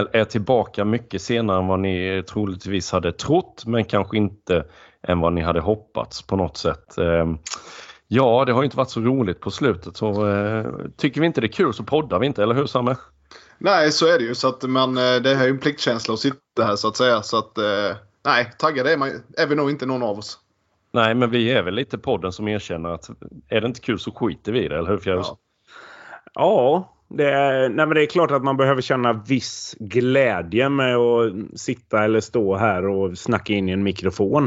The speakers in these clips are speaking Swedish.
Himmel är tillbaka mycket senare än vad ni troligtvis hade trott, men kanske inte än vad ni hade hoppats på något sätt. Ehm, ja, det har inte varit så roligt på slutet så eh, tycker vi inte det är kul så poddar vi inte, eller hur Samme? Nej, så är det ju. Så att man, eh, det är ju en pliktkänsla att sitta här så att säga. Så att, eh, nej, taggade är, man, är vi nog inte någon av oss. Nej, men vi är väl lite podden som erkänner att är det inte kul så skiter vi i det, eller hur Fjärus? Ja. ja, det är, nej men det är klart att man behöver känna viss glädje med att sitta eller stå här och snacka in i en mikrofon.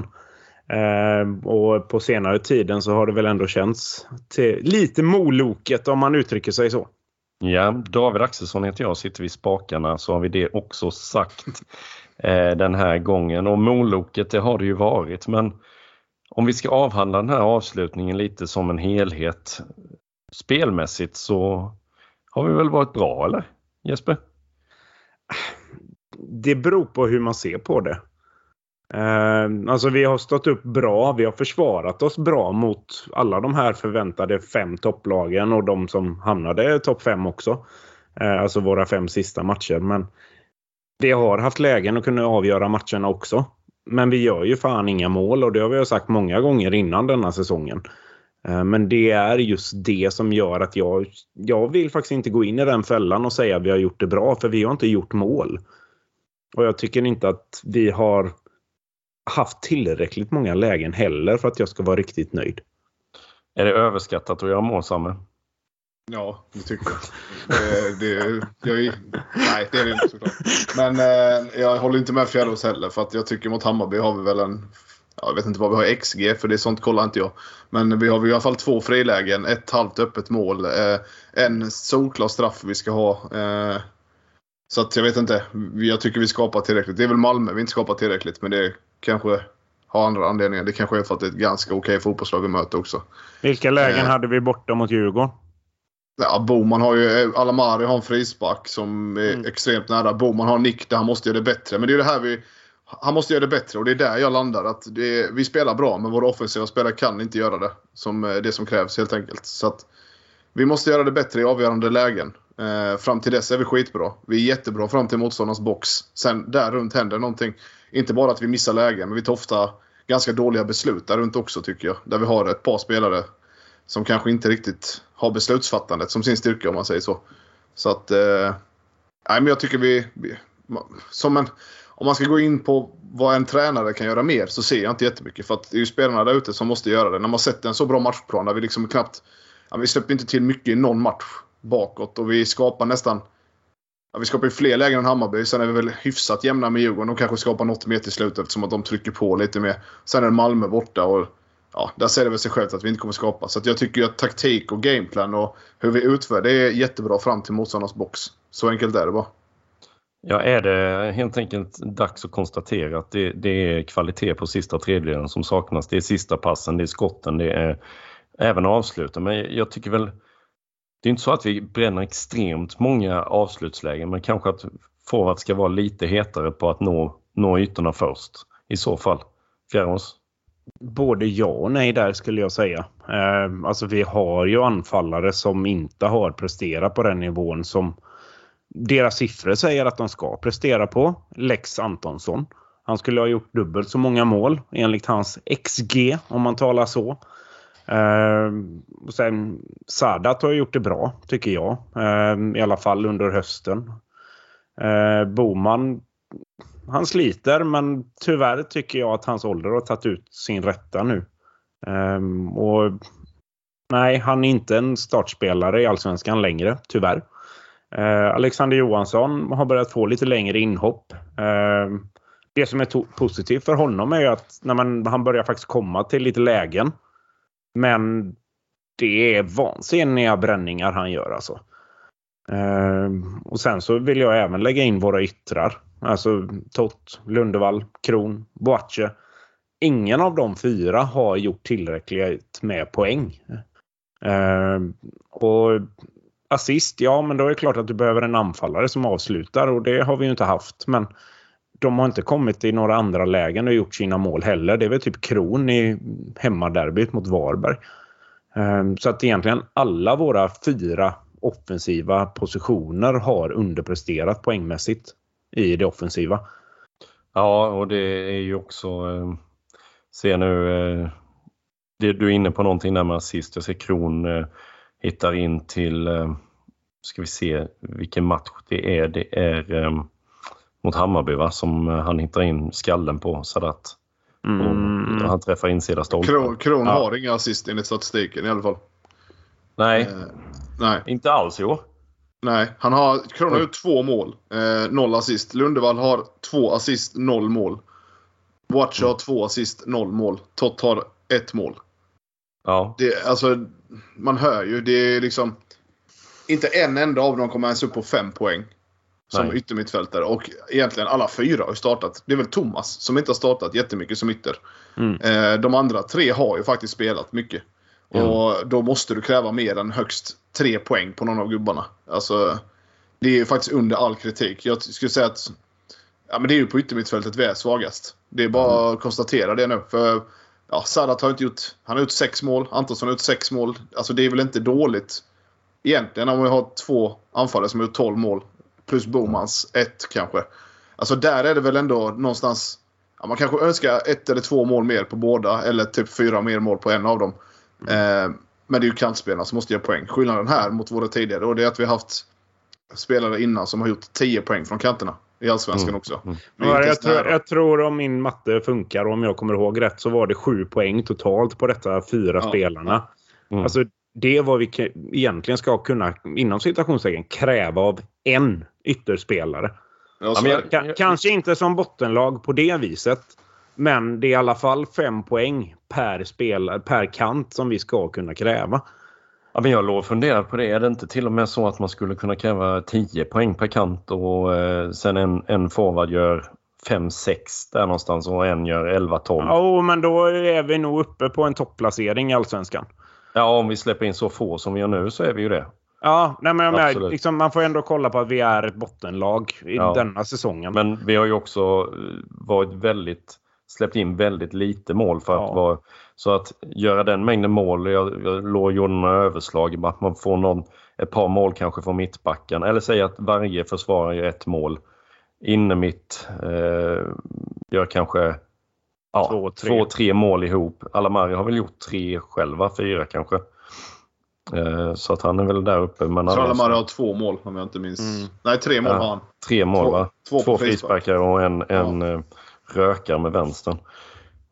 Eh, och på senare tiden så har det väl ändå känts till lite moloket om man uttrycker sig så. Ja, David Axelsson heter jag, sitter vid spakarna så har vi det också sagt eh, den här gången. Och moloket det har det ju varit men om vi ska avhandla den här avslutningen lite som en helhet spelmässigt så har vi väl varit bra eller Jesper? Det beror på hur man ser på det. Eh, alltså vi har stått upp bra. Vi har försvarat oss bra mot alla de här förväntade fem topplagen och de som hamnade topp fem också. Eh, alltså våra fem sista matcher. Men vi har haft lägen att kunna avgöra matcherna också. Men vi gör ju fan inga mål och det har vi sagt många gånger innan denna säsongen. Uh, men det är just det som gör att jag, jag vill faktiskt inte gå in i den fällan och säga att vi har gjort det bra för vi har inte gjort mål. Och jag tycker inte att vi har haft tillräckligt många lägen heller för att jag ska vara riktigt nöjd. Är det överskattat att göra mål, Samme? Ja, det tycker jag. Det, det, jag nej, det är det inte såklart. Men eh, jag håller inte med Fjällås heller. För att jag tycker mot Hammarby har vi väl en... Jag vet inte vad vi har i XG, för det är sånt kollar inte jag. Men vi har i alla fall två frilägen, ett halvt öppet mål, eh, en solklar straff vi ska ha. Eh, så att jag vet inte. Jag tycker vi skapar tillräckligt. Det är väl Malmö vi inte skapar tillräckligt, men det kanske har andra anledningar. Det kanske är för att det är ett ganska okej fotbollslag vi möter också. Vilka lägen eh. hade vi borta mot Djurgården? Ja, Boman har ju... Alamari har en frispark som är mm. extremt nära. Boman har en nick där han måste göra det bättre. Men det är det här vi... Han måste göra det bättre och det är där jag landar. Att det, vi spelar bra men våra offensiva spelare kan inte göra det. Som eh, det som krävs helt enkelt. Så att vi måste göra det bättre i avgörande lägen. Eh, fram till dess är vi skitbra. Vi är jättebra fram till motståndarnas box. Sen där runt händer någonting. Inte bara att vi missar lägen, men vi tar ofta ganska dåliga beslut där runt också tycker jag. Där vi har ett par spelare som kanske inte riktigt har beslutsfattandet som sin styrka om man säger så. Så att... Eh, nej, men jag tycker vi... vi som en, om man ska gå in på vad en tränare kan göra mer så ser jag inte jättemycket. För att det är ju spelarna där ute som måste göra det. När man sett en så bra matchplan där vi liksom knappt... Ja, vi släpper inte till mycket i någon match bakåt och vi skapar nästan Ja, vi skapar ju fler lägen än Hammarby. Sen är vi väl hyfsat jämna med Djurgården. De kanske skapar något mer till slut eftersom att de trycker på lite mer. Sen är Malmö borta och ja, där säger det väl sig självt att vi inte kommer skapa. Så jag tycker ju att taktik och gameplan och hur vi utför det är jättebra fram till motståndarnas box. Så enkelt är det bara. Ja, är det helt enkelt dags att konstatera att det, det är kvalitet på sista tredjedelen som saknas. Det är sista passen, det är skotten, det är även avsluten. Men jag tycker väl det är inte så att vi bränner extremt många avslutslägen men kanske att forward ska vara lite hetare på att nå, nå ytorna först i så fall. Fjärås? Både ja och nej där skulle jag säga. Eh, alltså vi har ju anfallare som inte har presterat på den nivån som deras siffror säger att de ska prestera på. Lex Antonsson. Han skulle ha gjort dubbelt så många mål enligt hans XG om man talar så. Eh, och sen Sadat har gjort det bra tycker jag. Eh, I alla fall under hösten. Eh, Boman han sliter men tyvärr tycker jag att hans ålder har tagit ut sin rätta nu. Um, och Nej, han är inte en startspelare i Allsvenskan längre, tyvärr. Eh, Alexander Johansson har börjat få lite längre inhopp. Eh, det som är positivt för honom är ju att när man, han börjar faktiskt komma till lite lägen men det är vansinniga bränningar han gör alltså. Eh, och sen så vill jag även lägga in våra yttrar. Alltså Tott, Lundevall, Kron, Boache. Ingen av de fyra har gjort tillräckligt med poäng. Och assist, ja men då är det klart att du behöver en anfallare som avslutar och det har vi ju inte haft. Men de har inte kommit i några andra lägen och gjort sina mål heller. Det är väl typ Kron i hemmaderbyt mot Varberg. Ehm, så att egentligen alla våra fyra offensiva positioner har underpresterat poängmässigt i det offensiva. Ja, och det är ju också... Ehm, se ser nu... Eh, du är inne på någonting där med assist. Jag ser Kron eh, hittar in till... Eh, ska vi se vilken match det är. Det är eh, mot Hammarby va? som eh, han hittar in skallen på Sadat. Mm. Och han träffar insida stolpen. Kron, Kron Ja. har inga assist enligt statistiken i alla fall. Nej, Eh, nej, inte alls i år. nej. Han har, Kron har gjort två mål. Eh, noll assist. Lundevall har två assist, noll mål. Watcher har två assist, noll mål. Tott har ett mål. Ja, Det, alltså, man hör ju. Det är liksom... Inte en enda av dem kommer ens upp på fem poäng. Som Nej. yttermittfältare. Och egentligen alla fyra har ju startat. Det är väl Thomas som inte har startat jättemycket som ytter. Mm. Eh, de andra tre har ju faktiskt spelat mycket. Mm. Och då måste du kräva mer än högst tre poäng på någon av gubbarna. Alltså, det är ju faktiskt under all kritik. Jag skulle säga att ja, men det är ju på yttermittfältet vi är svagast. Det är bara att konstatera det nu. För ja, Sadat har inte gjort... Han har gjort sex mål. Antonsson har gjort sex mål. Alltså det är väl inte dåligt egentligen om vi har två anfallare som har gjort 12 mål. Plus Bomans ett kanske. Alltså där är det väl ändå någonstans... Ja, man kanske önskar ett eller två mål mer på båda. Eller typ fyra mer mål på en av dem. Eh, men det är ju kantspelarna som måste göra poäng. Skillnaden här mot våra tidigare och det är att vi har haft spelare innan som har gjort 10 poäng från kanterna. I Allsvenskan Mm. också. Mm. Är inte Ja, jag, tror, jag tror om min matte funkar och om jag kommer ihåg rätt så var det sju poäng totalt på detta fyra Ja. spelarna. Mm. Alltså, det är vad vi egentligen ska kunna, inom citationstecken, kräva av en ytterspelare. Ja, men är jag- kanske inte som bottenlag på det viset. Men det är i alla fall fem poäng per, spelare, per kant som vi ska kunna kräva. Ja, men jag låg och funderade på det. Är det inte till och med så att man skulle kunna kräva 10 poäng per kant och eh, sen en, en forward gör 5-6 där någonstans och en gör 11-12? Ja. Ja, men då är vi nog uppe på en topplacering i Allsvenskan. om vi släpper in så få som vi gör nu så är vi ju det. Ja, nej, men Absolut. liksom, man får ändå kolla på att vi är ett bottenlag i Ja. denna säsongen. Men vi har ju också eh, varit väldigt släppt in väldigt lite mål för att Ja. vara så att göra den mängden mål. Jag, jag låg gjorde några överslag att man får någon, ett par mål kanske från mittbacken eller säg att varje försvarare gör ett mål. Inne mitt eh, gör kanske ja, Två, tre. två, tre mål ihop. Alamari har väl gjort tre själva, fyra kanske. Eh, så att han är väl där uppe. Men Jag tror Alamari har två mål om jag inte minns. Mm. Nej, tre mål Ja. har han. Tre mål Två- va? två Två frispark. frisparkar och en, en eh, rökare med vänstern.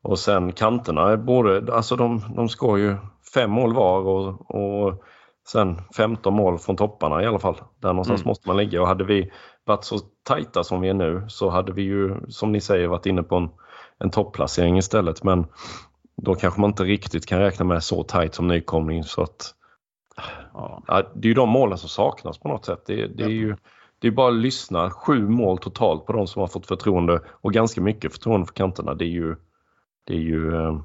Och sen kanterna, både, alltså de, de skår ju fem mål var och, och sen 15 mål från topparna i alla fall. Där någonstans Mm. måste man ligga och hade vi varit så tajta som vi är nu så hade vi ju som ni säger varit inne på en, en topplacering istället men då kanske man inte riktigt kan räkna med så tajt som nykomling så att Ja. Ja, det är ju de målen som saknas på något sätt. Det, det är ju det är bara att lyssna. Sju mål totalt på de som har fått förtroende och ganska mycket förtroende för kanterna. Det är ju... Det är ju... eh,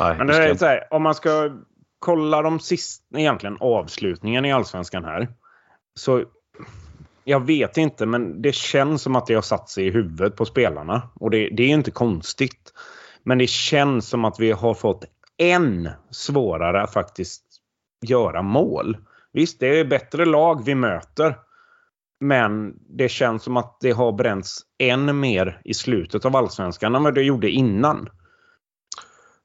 nej, Men det är så här, om man ska kolla de sista, egentligen avslutningen i Allsvenskan här. Så jag vet inte, men det känns som att det har satt sig i huvudet på spelarna. Och det, det är inte konstigt. Men det känns som att vi har fått än svårare att faktiskt göra mål. Visst, det är bättre lag vi möter. Men det känns som att det har bränts än mer i slutet av Allsvenskan än vad det gjorde innan.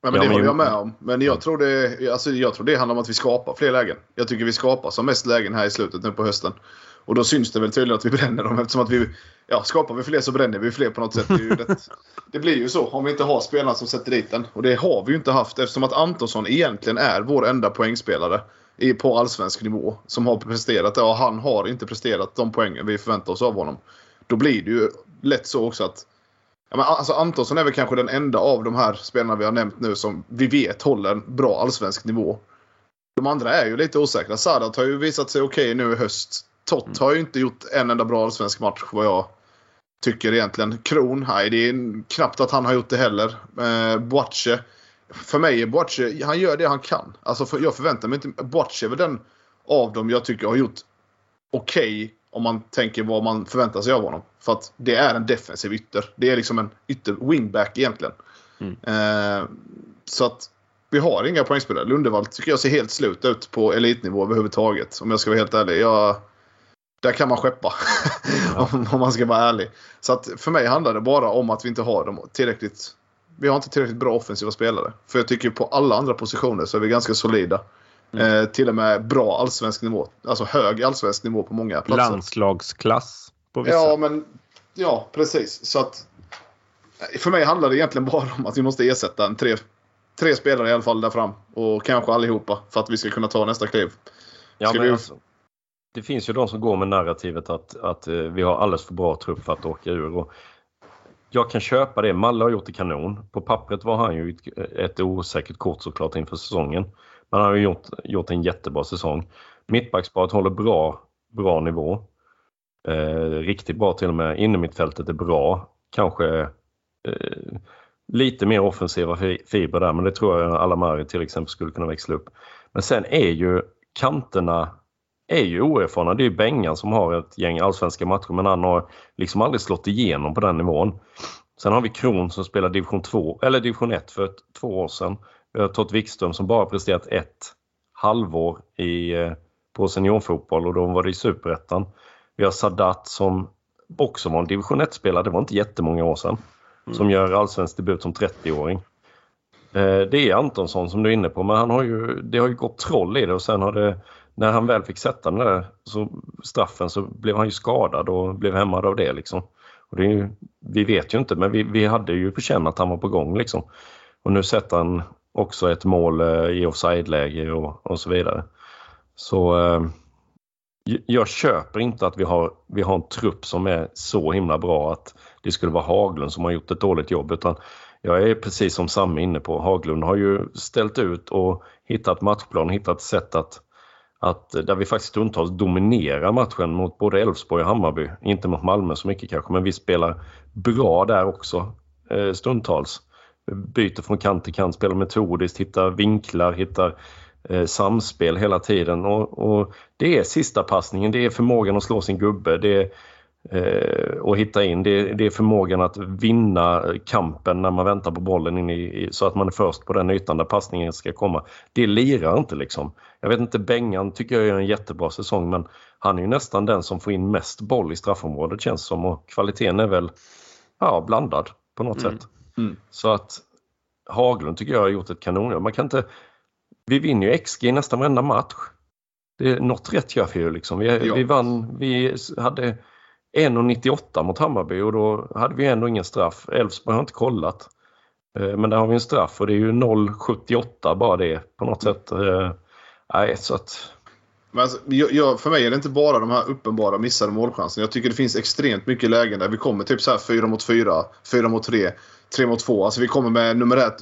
Ja, men det håller jag med om. Men jag tror, det, alltså, jag tror det handlar om att vi skapar fler lägen. Jag tycker vi skapar som mest lägen här i slutet nu på hösten. Och då syns det väl tydligt att vi bränner dem eftersom att vi... Ja, skapar vi fler så bränner vi fler på något sätt. Det, rätt, det blir ju så om vi inte har spelarna som sätter dit den. Och det har vi ju inte haft eftersom att Antonsson egentligen är vår enda poängspelare i, på allsvensk nivå. Som har presterat det och han har inte presterat de poängen vi förväntar oss av honom. Då blir det ju lätt så också att Ja, men alltså Antonsson är väl kanske den enda av de här spelarna vi har nämnt nu som vi vet håller en bra allsvensk nivå. De andra är ju lite osäkra. Sadat har ju visat sig okej nu i höst. Tott har ju inte gjort en enda bra allsvensk match vad jag tycker egentligen. Kron, nej det är knappt att han har gjort det heller. Eh, Boache. För mig är Boache, han gör det han kan. Alltså för, jag förväntar mig inte... Boache är väl den av dem jag tycker har gjort okej okay om man tänker vad man förväntar sig av honom. För att det är en defensiv ytter. Det är liksom en ytter wingback egentligen. Mm. Eh, så att vi har inga poängspelare. Lundevall tycker jag ser helt slut ut på elitnivå överhuvudtaget. Om jag ska vara helt ärlig. Jag, där kan man skeppa. Ja. om man ska vara ärlig. Så att för mig handlar det bara om att vi inte har dem tillräckligt. Vi har inte tillräckligt bra offensiva spelare. För jag tycker på alla andra positioner så är vi ganska solida. Mm. Eh, till och med bra allsvensk nivå. Alltså hög allsvensk nivå på många platser. Landslagsklass på vissa. Ja, men ja, precis. Så att för mig handlar det egentligen bara om att vi måste ersätta en tre, tre spelare i alla fall där fram. Och kanske allihopa för att vi ska kunna ta nästa kliv. Ja, men vi... alltså, det finns ju de som går med narrativet att, att eh, vi har alldeles för bra trupp för att åka ur. Och jag kan köpa det. Malle har gjort det kanon. På pappret var han ju ett, ett osäkert kort såklart inför säsongen. Men han har gjort, gjort en jättebra säsong. Mittbacksparet håller bra, bra nivå. Eh, riktigt bra till och med. Innermittfältet är bra. Kanske eh, lite mer offensiva fibrer där men det tror jag Alamari till exempel skulle kunna växla upp. Men sen är ju kanterna är ju oerfarna. Det är ju Bengan som har ett gäng allsvenska matcher men han har liksom aldrig slått igenom på den nivån. Sen har vi Kron som spelar division 2, eller division 1 för ett, två år sedan. Vi har Tott Wikström som bara presterat ett halvår i, eh, på seniorfotboll och då var det i superettan. Vi har Sadat som också var en division 1-spelare, det var inte jättemånga år sedan, mm. som gör allsvensk debut som 30-åring. Eh, det är Antonsson som du är inne på, men han har ju, det har ju gått troll i det och sen har det, när han väl fick sätta den där så, straffen så blev han ju skadad och blev hämmad av det. Liksom. Och det ju, vi vet ju inte, men vi, vi hade ju på känn att han var på gång. Liksom. Och nu sätter han också ett mål eh, i offside-läge och, och så vidare. Så eh, jag köper inte att vi har, vi har en trupp som är så himla bra att det skulle vara Haglund som har gjort ett dåligt jobb utan jag är precis som Samme inne på. Haglund har ju ställt ut och hittat matchplan, hittat sätt att, att där vi faktiskt stundtals dominerar matchen mot både Elfsborg och Hammarby. Inte mot Malmö så mycket kanske, men vi spelar bra där också eh, stundtals byter från kant till kant, spelar metodiskt, hittar vinklar, hittar eh, samspel hela tiden. Och, och, Det är sista passningen, det är förmågan att slå sin gubbe, det är eh, och hitta in. Det, det, är förmågan att vinna kampen när man väntar på bollen in i, så att man är först på den ytan där passningen ska komma. Det lirar inte liksom. Jag vet inte, Bengan tycker jag gör en jättebra säsong men han är ju nästan den som får in mest boll i straffområdet känns som och kvaliteten är väl ja, blandad på något mm. sätt. Mm. Så att Haglund tycker jag har gjort ett kanonjobb. Man kan inte... Vi vinner ju XG i nästan varenda match. Det är något rätt gör vi ju liksom. Vi, ja. vi vann, vi hade 1,98 mot Hammarby och då hade vi ändå ingen straff. Elfsborg har inte kollat. Eh, men där har vi en straff och det är ju 0,78 bara det på något sätt. Eh, nej, så att... Men alltså, jag, för mig är det inte bara de här uppenbara missade målchanserna. Jag tycker det finns extremt mycket lägen där vi kommer typ så här 4 mot 4, 4 mot 3 tre mot två. Alltså vi kommer med numerärt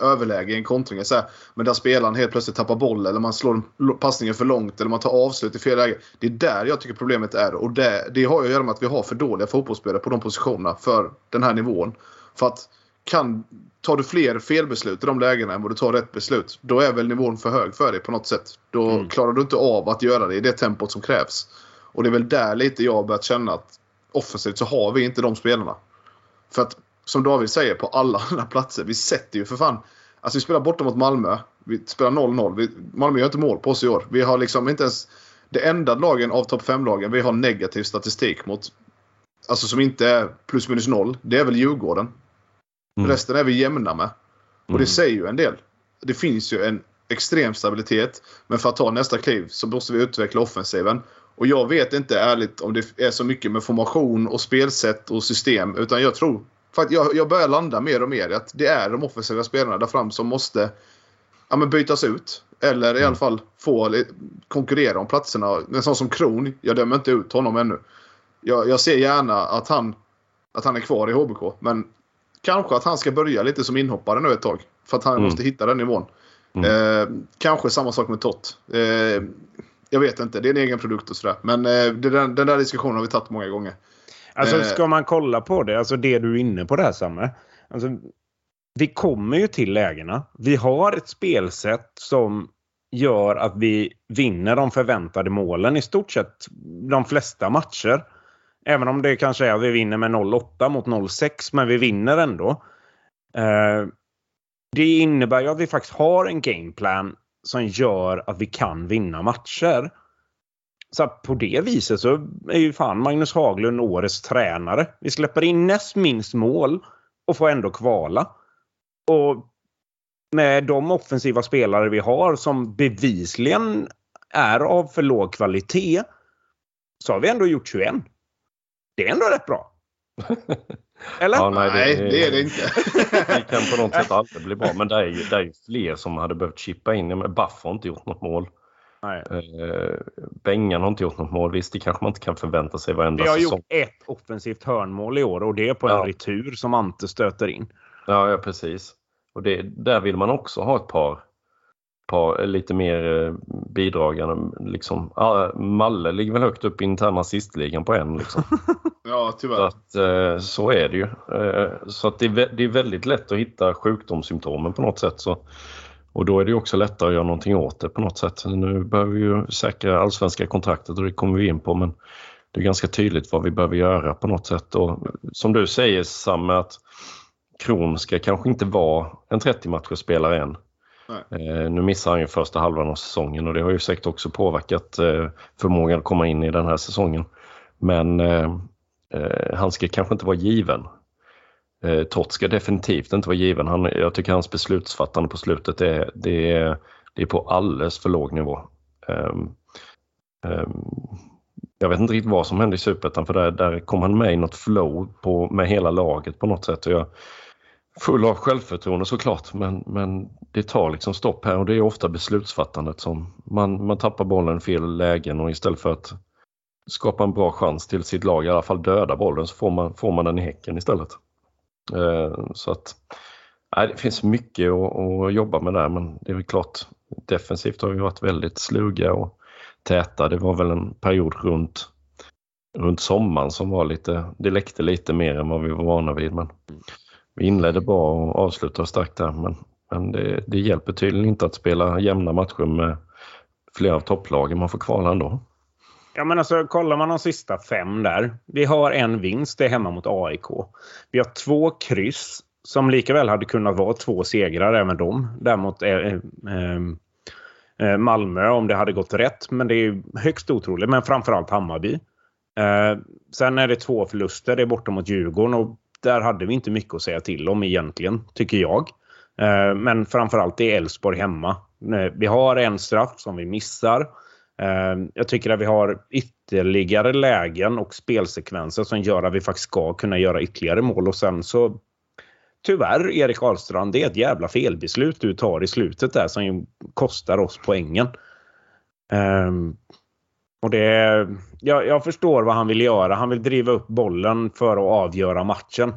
överläge i en kontring. Så här, men där spelaren helt plötsligt tappar boll eller man slår passningen för långt eller man tar avslut i fel läge. Det är där jag tycker problemet är. Och det, det har ju att göra med att vi har för dåliga fotbollsspelare på de positionerna för den här nivån. För att kan, tar du fler felbeslut i de lägena än vad du tar rätt beslut, då är väl nivån för hög för dig på något sätt. Då mm. klarar du inte av att göra det i det tempot som krävs. Och det är väl där lite jag har börjat känna att offensivt så har vi inte de spelarna. För att som David säger, på alla andra platser. Vi sätter ju för fan... Alltså vi spelar borta mot Malmö. Vi spelar 0-0. Malmö gör inte mål på oss i år. Vi har liksom inte ens... Det enda lagen av topp 5-lagen vi har negativ statistik mot. Alltså som inte är plus minus noll. Det är väl Djurgården. Mm. Resten är vi jämna med. Och det mm. säger ju en del. Det finns ju en extrem stabilitet. Men för att ta nästa kliv så måste vi utveckla offensiven. Och jag vet inte ärligt om det är så mycket med formation och spelsätt och system. Utan jag tror för att jag, jag börjar landa mer och mer att det är de offensiva spelarna där fram som måste ja, men bytas ut. Eller i alla mm. fall få konkurrera om platserna. En sån som Kron, jag dömer inte ut honom ännu. Jag, jag ser gärna att han, att han är kvar i HBK. Men kanske att han ska börja lite som inhoppare nu ett tag. För att han mm. måste hitta den nivån. Mm. Eh, kanske samma sak med Tott. Eh, jag vet inte, det är en egen produkt och sådär. Men eh, den, den där diskussionen har vi tagit många gånger. Alltså eh. ska man kolla på det, alltså det du är inne på där Samme. Alltså, vi kommer ju till lägena. Vi har ett spelsätt som gör att vi vinner de förväntade målen i stort sett de flesta matcher. Även om det kanske är att vi vinner med 0-8 mot 0-6, men vi vinner ändå. Eh, det innebär ju att vi faktiskt har en gameplan som gör att vi kan vinna matcher. Så på det viset så är ju fan Magnus Haglund årets tränare. Vi släpper in näst minst mål och får ändå kvala. Och med de offensiva spelare vi har som bevisligen är av för låg kvalitet så har vi ändå gjort 21. Det är ändå rätt bra. Eller? Ja, nej, det, nej, det är det inte. det kan på något sätt aldrig bli bra. Men det är ju, det är ju fler som hade behövt chippa in. Buff har inte gjort något mål. Nej. Uh, Bengan har inte gjort något mål. Visst, det kanske man inte kan förvänta sig varenda säsong. Vi har säsong. gjort ett offensivt hörnmål i år och det är på en ja. retur som Ante stöter in. Ja, ja precis. Och det, där vill man också ha ett par, par lite mer eh, bidragande. Liksom. Malle ligger väl högt upp i interna assistligan på en. Liksom. ja, tyvärr. Så, att, eh, så är det ju. Så att det, är, det är väldigt lätt att hitta sjukdomssymptomen på något sätt. Så och då är det också lättare att göra någonting åt det på något sätt. Nu behöver vi ju säkra allsvenska kontraktet och det kommer vi in på men det är ganska tydligt vad vi behöver göra på något sätt. Och som du säger Sam, att Kron ska kanske inte vara en 30 matchers spelare än. Eh, nu missar han ju första halvan av säsongen och det har ju säkert också påverkat eh, förmågan att komma in i den här säsongen. Men eh, eh han ska kanske inte vara given. Eh, ska definitivt inte vara given. Han, jag tycker hans beslutsfattande på slutet är, det är, det är på alldeles för låg nivå. Um, um, jag vet inte riktigt vad som hände i Superettan för där, där kom han med i något flow på, med hela laget på något sätt. Och jag, full av självförtroende såklart men, men det tar liksom stopp här och det är ofta beslutsfattandet som man, man tappar bollen i fel lägen och istället för att skapa en bra chans till sitt lag, i alla fall döda bollen, så får man, får man den i häcken istället. Eh, så att nej, det finns mycket att, att, jobba med där men det är väl klart defensivt har vi varit väldigt sluga och täta. Det var väl en period runt, runt sommaren som var lite, det läckte lite mer än vad vi var vana vid. Men vi inledde bra och avslutade starkt där men, men det, det hjälper tydligen inte att spela jämna matcher med flera av topplagen. Man får kvala ändå. Ja, men alltså kollar man de sista fem där. Vi har en vinst, det är hemma mot AIK. Vi har två kryss som lika väl hade kunnat vara två segrar även de. Däremot eh, eh, eh, Malmö om det hade gått rätt. Men det är högst otroligt. Men framförallt Hammarby. Eh, sen är det två förluster. Det är borta mot Djurgården och där hade vi inte mycket att säga till om egentligen, tycker jag. Eh, men framförallt det är Elfsborg hemma. Eh, vi har en straff som vi missar. Ehm, jag tycker att vi har ytterligare lägen och spelsekvenser som gör att vi faktiskt ska kunna göra ytterligare mål och sen så Tyvärr Erik Ahlstrand, det är ett jävla felbeslut du tar i slutet där som kostar oss poängen. Um, och det, jag, jag, förstår vad han vill göra. Han vill driva upp bollen för att avgöra matchen.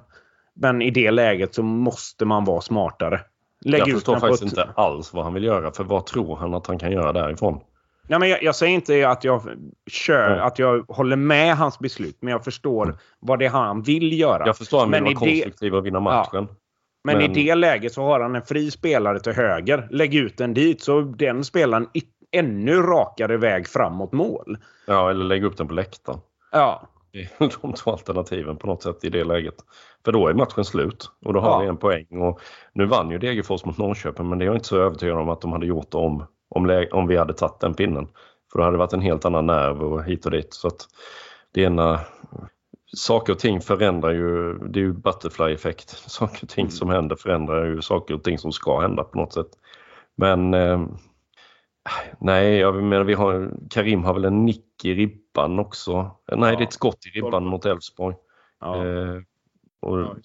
Men i det läget så måste man vara smartare. Lägg jag förstår faktiskt ett... inte alls vad han vill göra. För vad tror han att han kan göra därifrån? Ja, men jag, jag, säger inte att jag, kör, mm. att jag håller med hans beslut, men jag förstår vad det är han vill göra. Jag förstår att han vill vara konstruktiv och vinna matchen. Ja. Men, men, i det läget så har han en fri spelare till höger. Lägg ut den dit så den spelaren ännu rakare väg framåt mål. Ja, eller lägg upp den på läktaren. Ja. Det är de två alternativen på något sätt i det läget. För då är matchen slut och då har ja. vi en poäng. Och nu vann ju Degerfors mot Norrköping men det är jag inte så övertygad om att de hade gjort om om, om vi hade tagit den pinnen. För då hade det varit en helt annan nerv och hit och dit. Så att det ena, saker och ting förändrar ju, det är ju butterfly-effekt. Saker och ting mm. som händer förändrar ju saker och ting som ska hända på något sätt. Men eh, nej, jag menar vi har, Karim har väl en nick i ribban också. Nej, ja. det är ett skott i ribban mot Elfsborg. Ja. Eh, och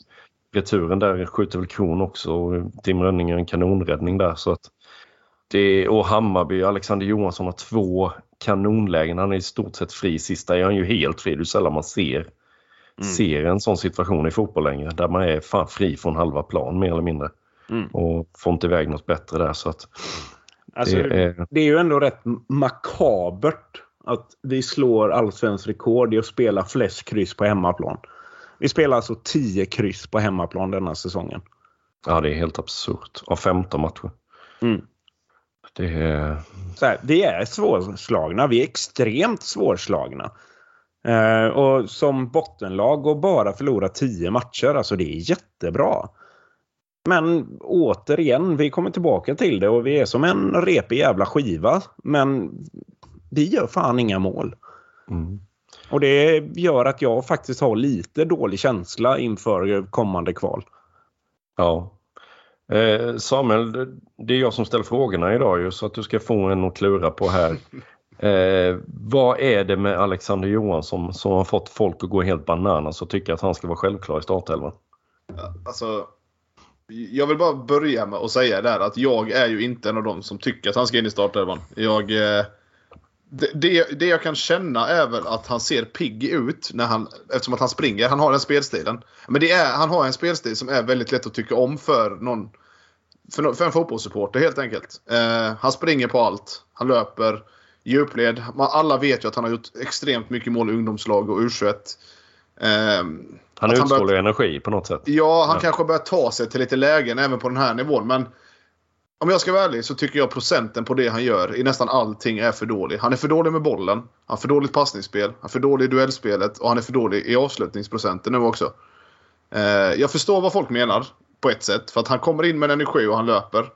returen där skjuter väl Kron också och Tim Rönning gör en kanonräddning där så att det, och Hammarby, Alexander Johansson har två kanonlägen. Han är i stort sett fri. Sista är han ju helt fri. Det är sällan man ser, mm. ser en sån situation i fotboll längre. Där man är fan fri från halva plan mer eller mindre. Mm. Och får inte iväg något bättre där. Så att alltså, det, är... det är ju ändå rätt makabert att vi slår allsvensk rekord i att spela flest kryss på hemmaplan. Vi spelar alltså 10 kryss på hemmaplan denna säsongen. Ja, det är helt absurt. Av 15 matcher. Mm. Det är... Så här, vi är svårslagna. Vi är extremt svårslagna. Eh, och som bottenlag och bara förlora tio matcher, alltså det är jättebra. Men återigen, vi kommer tillbaka till det och vi är som en repig jävla skiva. Men vi gör fan inga mål. Mm. Och det gör att jag faktiskt har lite dålig känsla inför kommande kval. Ja. Eh, Samuel, det är jag som ställer frågorna idag ju, så att du ska få en att klura på här. Eh, vad är det med Alexander Johansson som har fått folk att gå helt bananas och tycka att han ska vara självklar i startelvan? Alltså, jag vill bara börja med att säga där att jag är ju inte en av dem som tycker att han ska in i startelvan. Jag, eh, det, det, det jag kan känna är väl att han ser pigg ut när han, eftersom att han springer. Han har den spelstilen. Men det är, han har en spelstil som är väldigt lätt att tycka om för någon för, för en fotbollssupporter helt enkelt. Eh, han springer på allt. Han löper djupled. Alla vet ju att han har gjort extremt mycket mål i ungdomslag och U21. Eh, han utstrålar bör... energi på något sätt. Ja, han ja. kanske börjar ta sig till lite lägen även på den här nivån. Men om jag ska vara ärlig så tycker jag procenten på det han gör i nästan allting är för dålig. Han är för dålig med bollen. Han har för dåligt passningsspel. Han är för dålig i duellspelet. Och han är för dålig i avslutningsprocenten nu också. Eh, jag förstår vad folk menar på ett sätt. För att han kommer in med energi och han löper.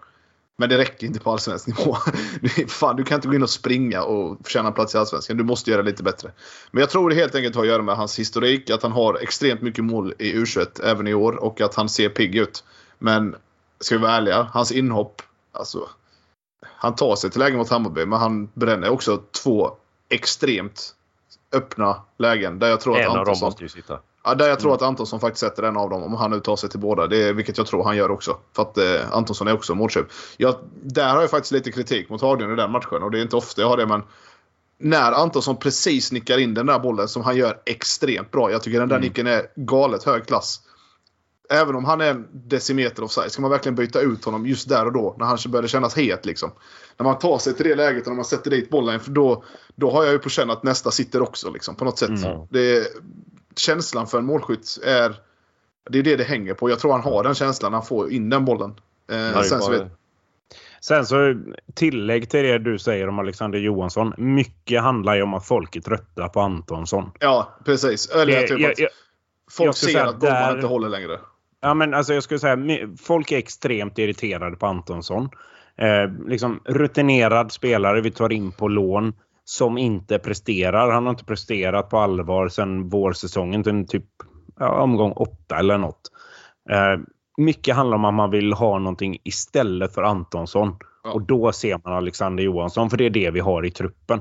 Men det räcker inte på allsvensk nivå. Fan, du kan inte gå in och springa och förtjäna plats i allsvenskan. Du måste göra det lite bättre. Men jag tror det helt enkelt har att göra med hans historik. Att han har extremt mycket mål i U21 även i år och att han ser pigg ut. Men ska vi vara ärliga, hans inhopp. Alltså, han tar sig till lägen mot Hammarby men han bränner också två extremt öppna lägen. Där jag tror en att Antonsson, av dem måste ju sitta. Ja, där jag tror mm. att Antonsson faktiskt sätter en av dem om han nu tar sig till båda. Det vilket jag tror han gör också. För att eh, Antonsson är också målköp. Jag, där har jag faktiskt lite kritik mot Haglund i den matchen och det är inte ofta jag har det men när Antonsson precis nickar in den där bollen som han gör extremt bra. Jag tycker den där mm. nicken är galet hög klass. Även om han är en decimeter offside. Ska man verkligen byta ut honom just där och då? När han började kännas het liksom. När man tar sig till det läget och när man sätter dit bollen. För då, då har jag ju på känn att nästa sitter också liksom, på något sätt. Mm. Det, känslan för en målskytt är... Det är det det hänger på. Jag tror han har den känslan när han får in den bollen. Eh, sen, så vet... sen så tillägg till det du säger om Alexander Johansson. Mycket handlar ju om att folk är trötta på Antonsson. Ja, precis. Eller det, typ jag, jag, folk ser att där... inte håller längre. Ja, men alltså jag skulle säga folk är extremt irriterade på Antonsson. Eh, liksom rutinerad spelare vi tar in på lån som inte presterar. Han har inte presterat på allvar sedan vårsäsongen till typ ja, omgång åtta eller något. Eh, mycket handlar om att man vill ha någonting istället för Antonsson. Ja. Och då ser man Alexander Johansson, för det är det vi har i truppen.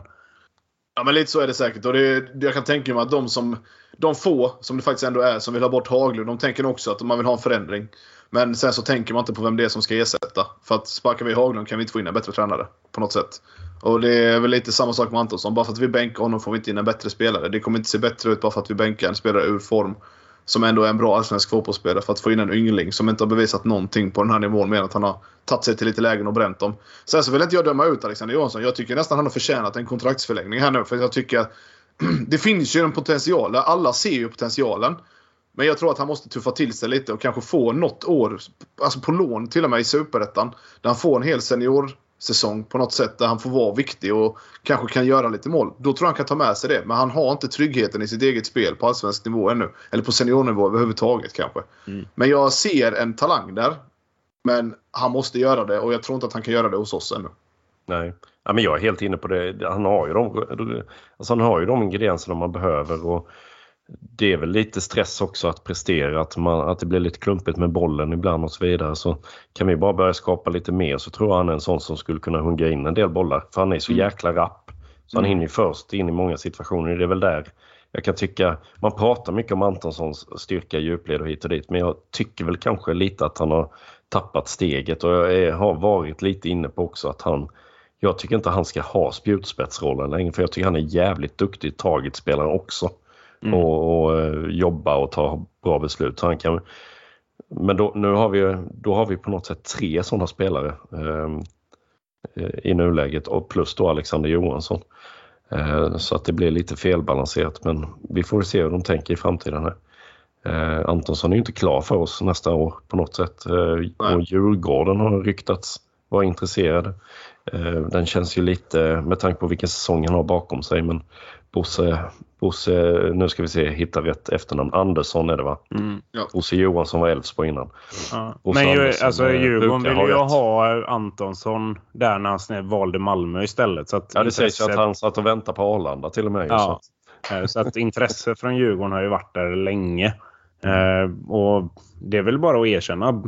Ja, men lite så är det säkert. Och det, jag kan tänka mig att de som de få som det faktiskt ändå är som vill ha bort Haglund, de tänker också att man vill ha en förändring. Men sen så tänker man inte på vem det är som ska ersätta. För att sparkar vi Haglund kan vi inte få in en bättre tränare. På något sätt. Och det är väl lite samma sak med Antonsson. Bara för att vi bänkar honom får vi inte in en bättre spelare. Det kommer inte se bättre ut bara för att vi bänkar en spelare ur form. Som ändå är en bra allsvensk fotbollsspelare. För att få in en yngling som inte har bevisat någonting på den här nivån. Mer än att han har tagit sig till lite lägen och bränt dem. Sen så vill inte jag döma ut Alexander Johansson. Jag tycker nästan han har förtjänat en kontraktsförlängning här nu. För jag tycker det finns ju en potential. Alla ser ju potentialen. Men jag tror att han måste tuffa till sig lite och kanske få något år, alltså på lån till och med i Superettan. Där han får en hel senior seniorsäsong på något sätt där han får vara viktig och kanske kan göra lite mål. Då tror jag han kan ta med sig det. Men han har inte tryggheten i sitt eget spel på allsvensk nivå ännu. Eller på seniornivå överhuvudtaget kanske. Mm. Men jag ser en talang där. Men han måste göra det och jag tror inte att han kan göra det hos oss ännu. Nej. Ja, men jag är helt inne på det. Han har ju de, alltså han har ju de ingredienserna man behöver. Och det är väl lite stress också att prestera, att, man, att det blir lite klumpigt med bollen ibland och så vidare. Så kan vi bara börja skapa lite mer så tror jag han är en sån som skulle kunna hunga in en del bollar. För han är så mm. jäkla rapp. Så han mm. hinner ju först in i många situationer. Det är väl där jag kan tycka, man pratar mycket om Antonssons styrka i djupled och hit och dit men jag tycker väl kanske lite att han har tappat steget och jag är, har varit lite inne på också att han jag tycker inte han ska ha spjutspetsrollen längre för jag tycker han är jävligt duktig targetspelare också. Mm. Och, och uh, jobba och ta bra beslut. Så han kan, men då, nu har vi, då har vi på något sätt tre sådana spelare um, i nuläget och plus då Alexander Johansson. Uh, så att det blir lite felbalanserat men vi får se hur de tänker i framtiden. Här. Uh, Antonsson är ju inte klar för oss nästa år på något sätt. Uh, och Djurgården har ryktats vara intresserade. Eh, den känns ju lite, med tanke på vilken säsong han har bakom sig, men Bosse, Bosse nu ska vi se, hitta rätt efternamn. Andersson är det va? Mm. Ja. Bosse Johansson var Elfsborg innan. Ja. Men ju, alltså, eh, Djurgården ville ju ha Antonsson där när han valde Malmö istället. Så Ja, det sägs ju att intresset- han satt och väntade på Arlanda till och med. så Ja. att- Eh, Så att intresse från Djurgården har ju varit där länge. Eh, och det är väl bara att erkänna.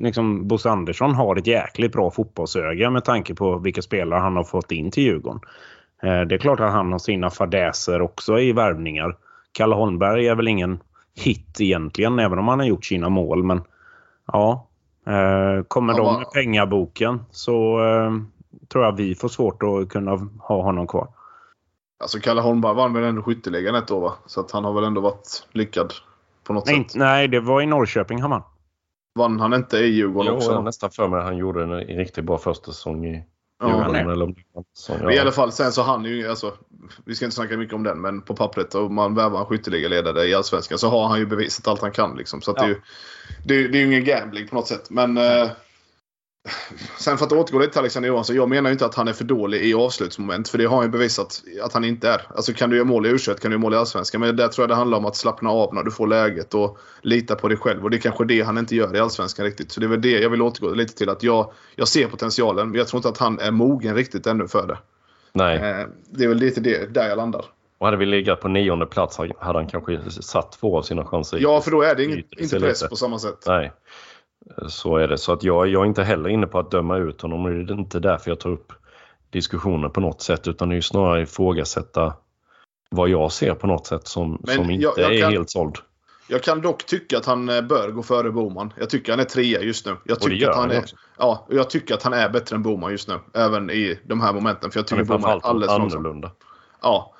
Liksom, Bosse Andersson har ett jäkligt bra fotbollsöga med tanke på vilka spelare han har fått in till Djurgården. Eh, det är klart att han har sina fadäser också i värvningar. Kalle Holmberg är väl ingen hit egentligen, även om han har gjort sina mål. Men ja, eh, kommer Ja, de med pengaboken så eh, tror jag vi får svårt att kunna ha honom kvar. Alltså Kalle Holmberg vann väl ändå skytteligan ett år va? Så att han har väl ändå varit lyckad på något Nej, sätt. nej, det var i Norrköping han vann. Vann han inte i Djurgården Jo, också? då? nästan för mig att han gjorde en riktigt bra första säsong i Ja, eller I ja. alla fall, sen så han ju, alltså, vi ska inte snacka mycket om den, men på pappret om man värvar en skytteligaledare i Allsvenskan så har han ju bevisat allt han kan. Liksom. Så att det, är ju, det, är- det är ju ingen gambling på något sätt. Men eh, sen för att återgå lite till Alexander Johansson. Jag menar ju inte att han är för dålig i avslutsmoment. För det har han ju bevisat att han inte är. Alltså kan du göra mål i u kan du göra mål i Allsvenskan. Men där tror jag det handlar om att slappna av när du får läget och lita på dig själv. Och det är kanske det han inte gör i Allsvenskan riktigt. Så det är väl det jag vill återgå lite till. Att jag, jag ser potentialen, men jag tror inte att han är mogen riktigt ännu för det. Nej, Eh, Det är väl lite det, där jag landar. och hade vi legat på nionde plats hade han kanske satt två av sina chanser. Ja, för då är det Ytligt inte press på samma sätt. Nej, så är det. Så att jag, jag är inte heller inne på att döma ut honom. Det är inte därför jag tar upp diskussionen på något sätt utan det är snarare ifrågasätta vad jag ser på något sätt som, Men som inte jag- jag är kan- helt såld. Jag kan dock tycka att han eh, bör gå före Boman. Jag tycker han är trea just nu. Jag Och tycker, att han han är, också. ja, och jag tycker att han är bättre än Boman just nu. Även i de här momenten. För jag Han tycker är Boman är framförallt alldeles för långsam. annorlunda. Ja.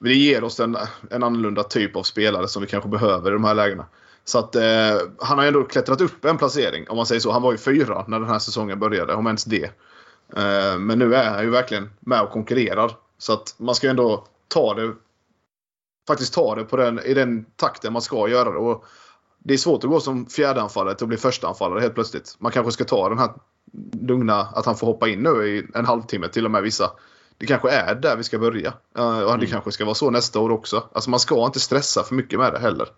Det ger oss en, en annorlunda typ av spelare som vi kanske behöver i de här lägena. Så att eh, han har ändå klättrat upp en placering om man säger så. Han var ju fyra när den här säsongen började, om ens det. Eh, men nu är han ju verkligen med och konkurrerar. Så att man ska ju ändå ta det faktiskt ta det på den, i den takten man ska göra det. Och det är svårt att gå som fjärdeanfallare till att bli förstaanfallare helt plötsligt. Man kanske ska ta den här lugna, att han får hoppa in nu i en halvtimme till och med vissa. Det kanske är där vi ska börja. Eh, och det kanske ska vara så nästa år också. Alltså man ska inte stressa för mycket med det heller.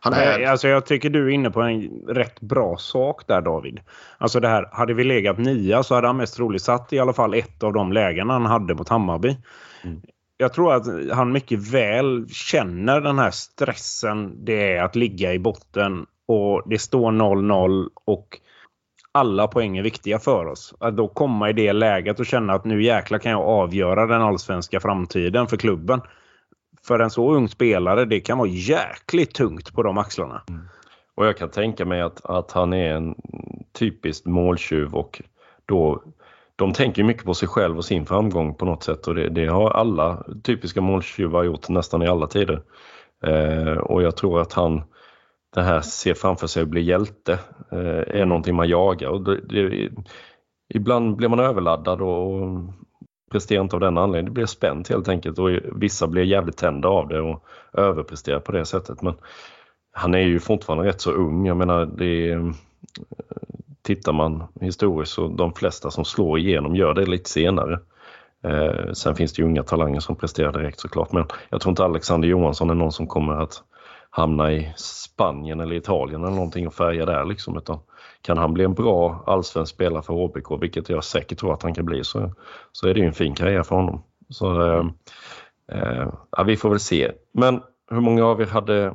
Han är... Alltså jag tycker du är inne på en rätt bra sak där David. Alltså det här, hade vi legat nia så hade han mest troligt satt i alla fall ett av de lägen han hade mot Hammarby. Mm. Jag tror att han mycket väl känner den här stressen det är att ligga i botten och det står 0-0 och alla poäng är viktiga för oss. Att då komma i det läget och känna att nu jäkla kan jag avgöra den allsvenska framtiden för klubben. För en så ung spelare, det kan vara jäkligt tungt på de axlarna. Mm. Och jag kan tänka mig att, att han är en typisk måltjuv och då de tänker mycket på sig själv och sin framgång på något sätt och det, det har alla typiska måltjuvar gjort nästan i alla tider. Eh, och jag tror att han det här ser framför sig att bli hjälte eh, är någonting man jagar. Och det, det, ibland blir man överladdad och, och presterar inte av den anledningen. Det blir spänt helt enkelt och vissa blir jävligt tända av det och överpresterar på det sättet. Men han är ju fortfarande rätt så ung. Jag menar, det är, eh, tittar man historiskt så de flesta som slår igenom gör det lite senare. Eh, sen finns det ju unga talanger som presterar direkt såklart men jag tror inte Alexander Johansson är någon som kommer att hamna i Spanien eller Italien eller någonting och färga där liksom utan kan han bli en bra allsvensk spelare för HBK, vilket jag säkert tror att han kan bli, så, så är det ju en fin karriär för honom. Så eh, eh, ja, vi får väl se. Men hur många av er hade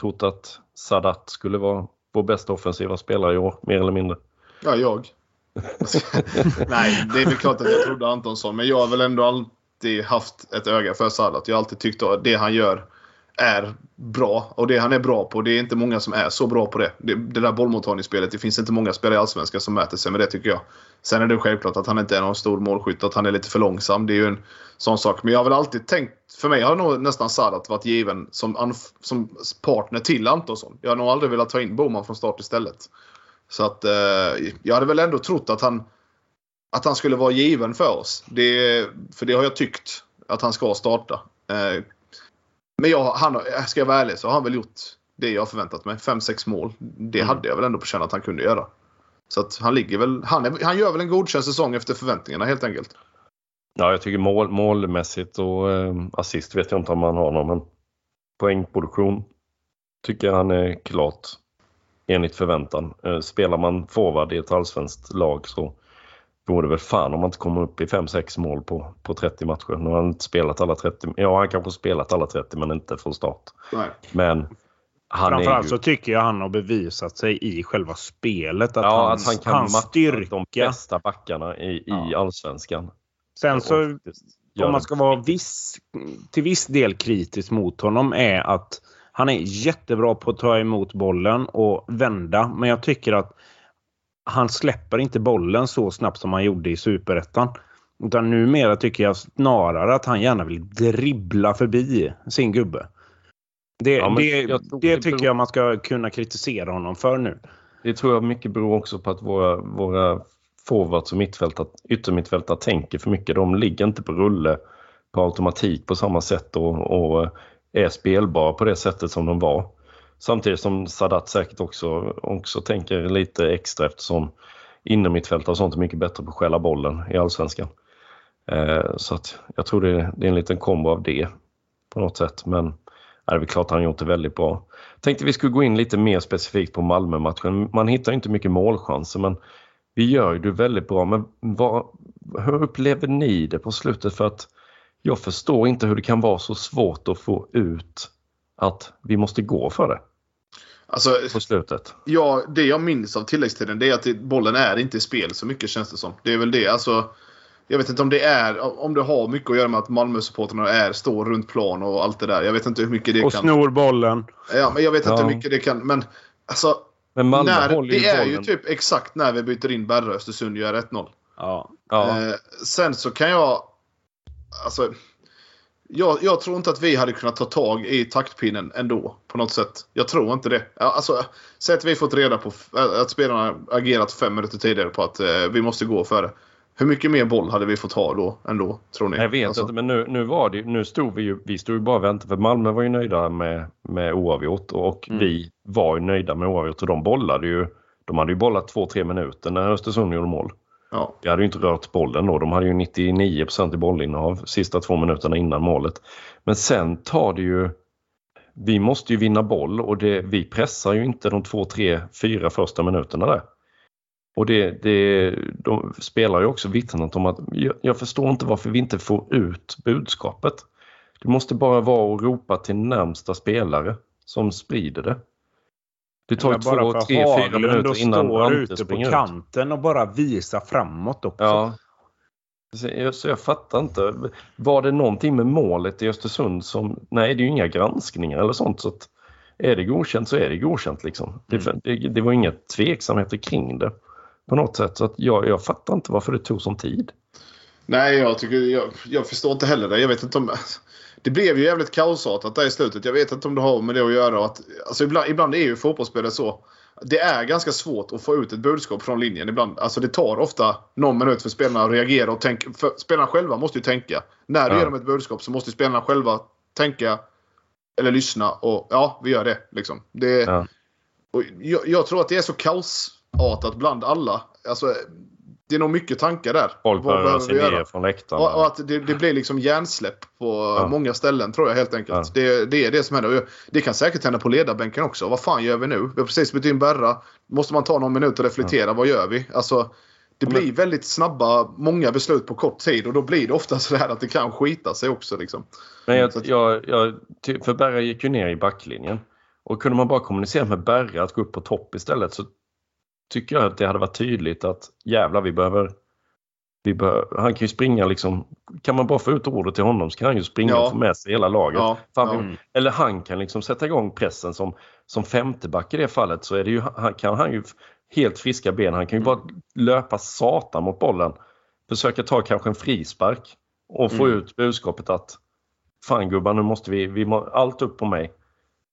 trott att Sadat skulle vara vår bästa offensiva spelare i år, mer eller mindre? Ja, jag. Nej, det är väl klart att jag trodde Antonsson. Men jag har väl ändå alltid haft ett öga för Sadat. Jag har alltid tyckt att det han gör är bra. Och det han är bra på, det är inte många som är så bra på det. Det, det där bollmottagningsspelet, det finns inte många spelare i Allsvenskan som mäter sig med det tycker jag. Sen är det självklart att han inte är någon stor målskytt, att han är lite för långsam. Det är ju en sån sak. Men jag har väl alltid tänkt, för mig har nog nästan Sadat varit given som, som partner till Antonsson. Jag har nog aldrig velat ta in Boman från start istället. Så att eh, jag hade väl ändå trott att han, att han skulle vara given för oss. Det, för det har jag tyckt att han ska starta. Eh, men jag, han, ska jag vara ärlig så har han väl gjort det jag förväntat mig. 5-6 mål. Det Mm. hade jag väl ändå på känn att han kunde göra. Så att han ligger väl... Han, är, han gör väl en godkänd säsong efter förväntningarna helt enkelt. Ja, jag tycker mål, målmässigt och eh, assist vet jag inte om han har någon, men poängproduktion tycker jag han är klart enligt förväntan. Eh, spelar man forward i ett allsvenskt lag så vore det väl fan om man inte kommer upp i 5-6 mål på, på 30 matcher. Nu har han inte spelat alla 30. Ja, han kanske spelat alla 30 men inte från start. Nej. Men han Framförallt är ju... så tycker jag han har bevisat sig i själva spelet. Att ja, hans, att han kan hans matcha styrka. de bästa backarna i, i Ja. allsvenskan. Sen så om man ska vara viss, till viss del kritisk mot honom är att han är jättebra på att ta emot bollen och vända. Men jag tycker att han släpper inte bollen så snabbt som han gjorde i Superettan. Utan numera tycker jag snarare att han gärna vill dribbla förbi sin gubbe. Det, Ja, det, jag det det tycker beror- jag man ska kunna kritisera honom för nu. Det tror jag mycket beror också på att våra, våra forwards och mittfältare, yttermittfältare tänker för mycket. De ligger inte på rulle på automatik på samma sätt och, och är spelbara på det sättet som de var. Samtidigt som Sadat säkert också, också tänker lite extra eftersom innermittfältare och sånt är mycket bättre på att stjäla bollen i allsvenskan. Eh, så att jag tror det, det är en liten kombo av det på något sätt. Men det är väl klart han har gjort det väldigt bra. Tänkte vi skulle gå in lite mer specifikt på Malmö-matchen. Man hittar inte mycket målchanser men vi gör ju det väldigt bra. Men vad, hur upplever ni det på slutet? För att jag förstår inte hur det kan vara så svårt att få ut att vi måste gå för det Alltså, på slutet. ja, det jag minns av tilläggstiden det är att bollen är inte i spel så mycket känns det som. Det är väl det. Alltså, jag vet inte om det är om det har mycket att göra med att Malmö-supportrarna är, står runt plan och allt det där. Jag vet inte hur mycket det Och kan... snor bollen. Ja, men jag vet inte Ja. hur mycket det kan... Men alltså, Men Malmö när, håller ju det är ju bollen. typ exakt när vi byter in Berre Östersund gör 1-0. Ja. Ja, Eh, sen så kan jag... Alltså, jag, jag tror inte att vi hade kunnat ta tag i taktpinnen ändå. På något sätt. Jag tror inte det. Alltså, säg att vi fått reda på att spelarna agerat fem minuter tidigare på att eh, vi måste gå för det. Hur mycket mer boll hade vi fått ha då ändå? Tror ni? jag vet Alltså, inte men nu, nu var det nu stod vi ju, vi stod ju bara och väntade för Malmö var ju nöjda med, med oavgjort och Mm. vi var ju nöjda med oavgjort och de bollade ju de hade ju bollat två, tre minuter när Östersund gjorde mål. Ja. Vi hade ju inte rört bollen då. De hade ju 99% i bollinnehav sista två minuterna innan målet. Men sen tar det ju... Vi måste ju vinna boll och det, vi pressar ju inte de två, tre, fyra första minuterna där. Och det, det, de spelar ju också vittnat om att jag, jag förstår inte varför vi inte får ut budskapet. Det måste bara vara att ropa till närmsta spelare som sprider det. Det tar ju bara två, för tre, fyra minuter och innan står Ante ute på ut. kanten och bara visa framåt också. Ja. Så jag, fattar inte. Var det någonting med målet i Östersund som... Nej, det är ju inga granskningar eller sånt. Så att är det godkänt så är det godkänt. Liksom. Det, det, det var inga tveksamheter kring det på något sätt. Så att jag, jag fattar inte varför det tog sån tid. Nej, jag, tycker, jag, jag förstår inte heller det. Jag vet inte om... Det blev ju jävligt kaosartat där i slutet. Jag vet inte om det har med det att göra. Att, alltså ibland, ibland är ju fotbollsspelare så. Det är ganska svårt att få ut ett budskap från linjen ibland. Alltså det tar ofta någon minut för spelarna att reagera och tänka. För spelarna själva måste ju tänka. När du Ja. ger dem ett budskap så måste spelarna själva tänka. Eller lyssna och ja, vi gör det. Liksom. det Ja. och jag, jag tror att det är så kaosartat bland alla. Alltså, det är nog mycket tankar där. Folk Vad börjar röra sig ner göra? från läktaren. Och, och att det, det blir liksom hjärnsläpp på Ja. många ställen tror jag helt enkelt. Ja. Det, det är det som händer. Det kan säkert hända på ledarbänken också. Vad fan gör vi nu? Vi har precis bytt in Berra. Måste man ta någon minut och reflektera. Vad gör vi? Alltså, det Ja, blir väldigt snabba, många beslut på kort tid och då blir det ofta så här att det kan skita sig också. Liksom. Men jag, jag, jag, ty- för Berra gick ju ner i backlinjen. Och kunde man bara kommunicera med Berra att gå upp på topp istället så tycker jag att det hade varit tydligt att jävlar vi behöver, han kan ju springa liksom, kan man bara få ut ordet till honom så kan han ju springa Ja. och få med sig hela laget. Ja, vi- Eller han kan liksom sätta igång pressen som, som femteback i det fallet så är det ju, han, kan han ju helt friska ben, han kan ju bara löpa satan mot bollen. Försöka ta kanske en frispark och få Mm. ut budskapet att fan gubbar nu måste vi, vi må, allt upp på mig.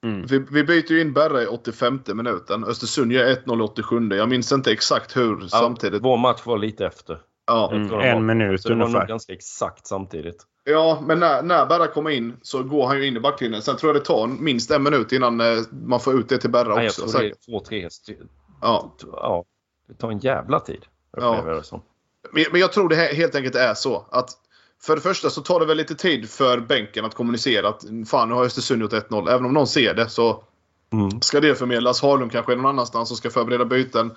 Mm. Vi, vi byter ju in Berra i 85 minuten. Östersund gör 1-0 i 87. Jag minns inte exakt hur samtidigt. Vår match var lite efter. Ja. Jag Mm, en minut så det var nog ungefär. ganska exakt samtidigt. Ja, men när, när Berra kommer in så går han ju in i backlinjen. Sen tror jag det tar minst en minut innan eh, man får ut det till Berra Nej, jag också. tror det är säkert. två, tre. Ja. Ja. Det tar en jävla tid. Ja. Det som. Men, men jag tror det he- helt enkelt är så att för det första så tar det väl lite tid för bänken att kommunicera att fan nu har Östersund gjort 1-0. Även om någon ser det så Mm. ska det förmedlas. Harlund kanske är någon annanstans och ska förbereda byten.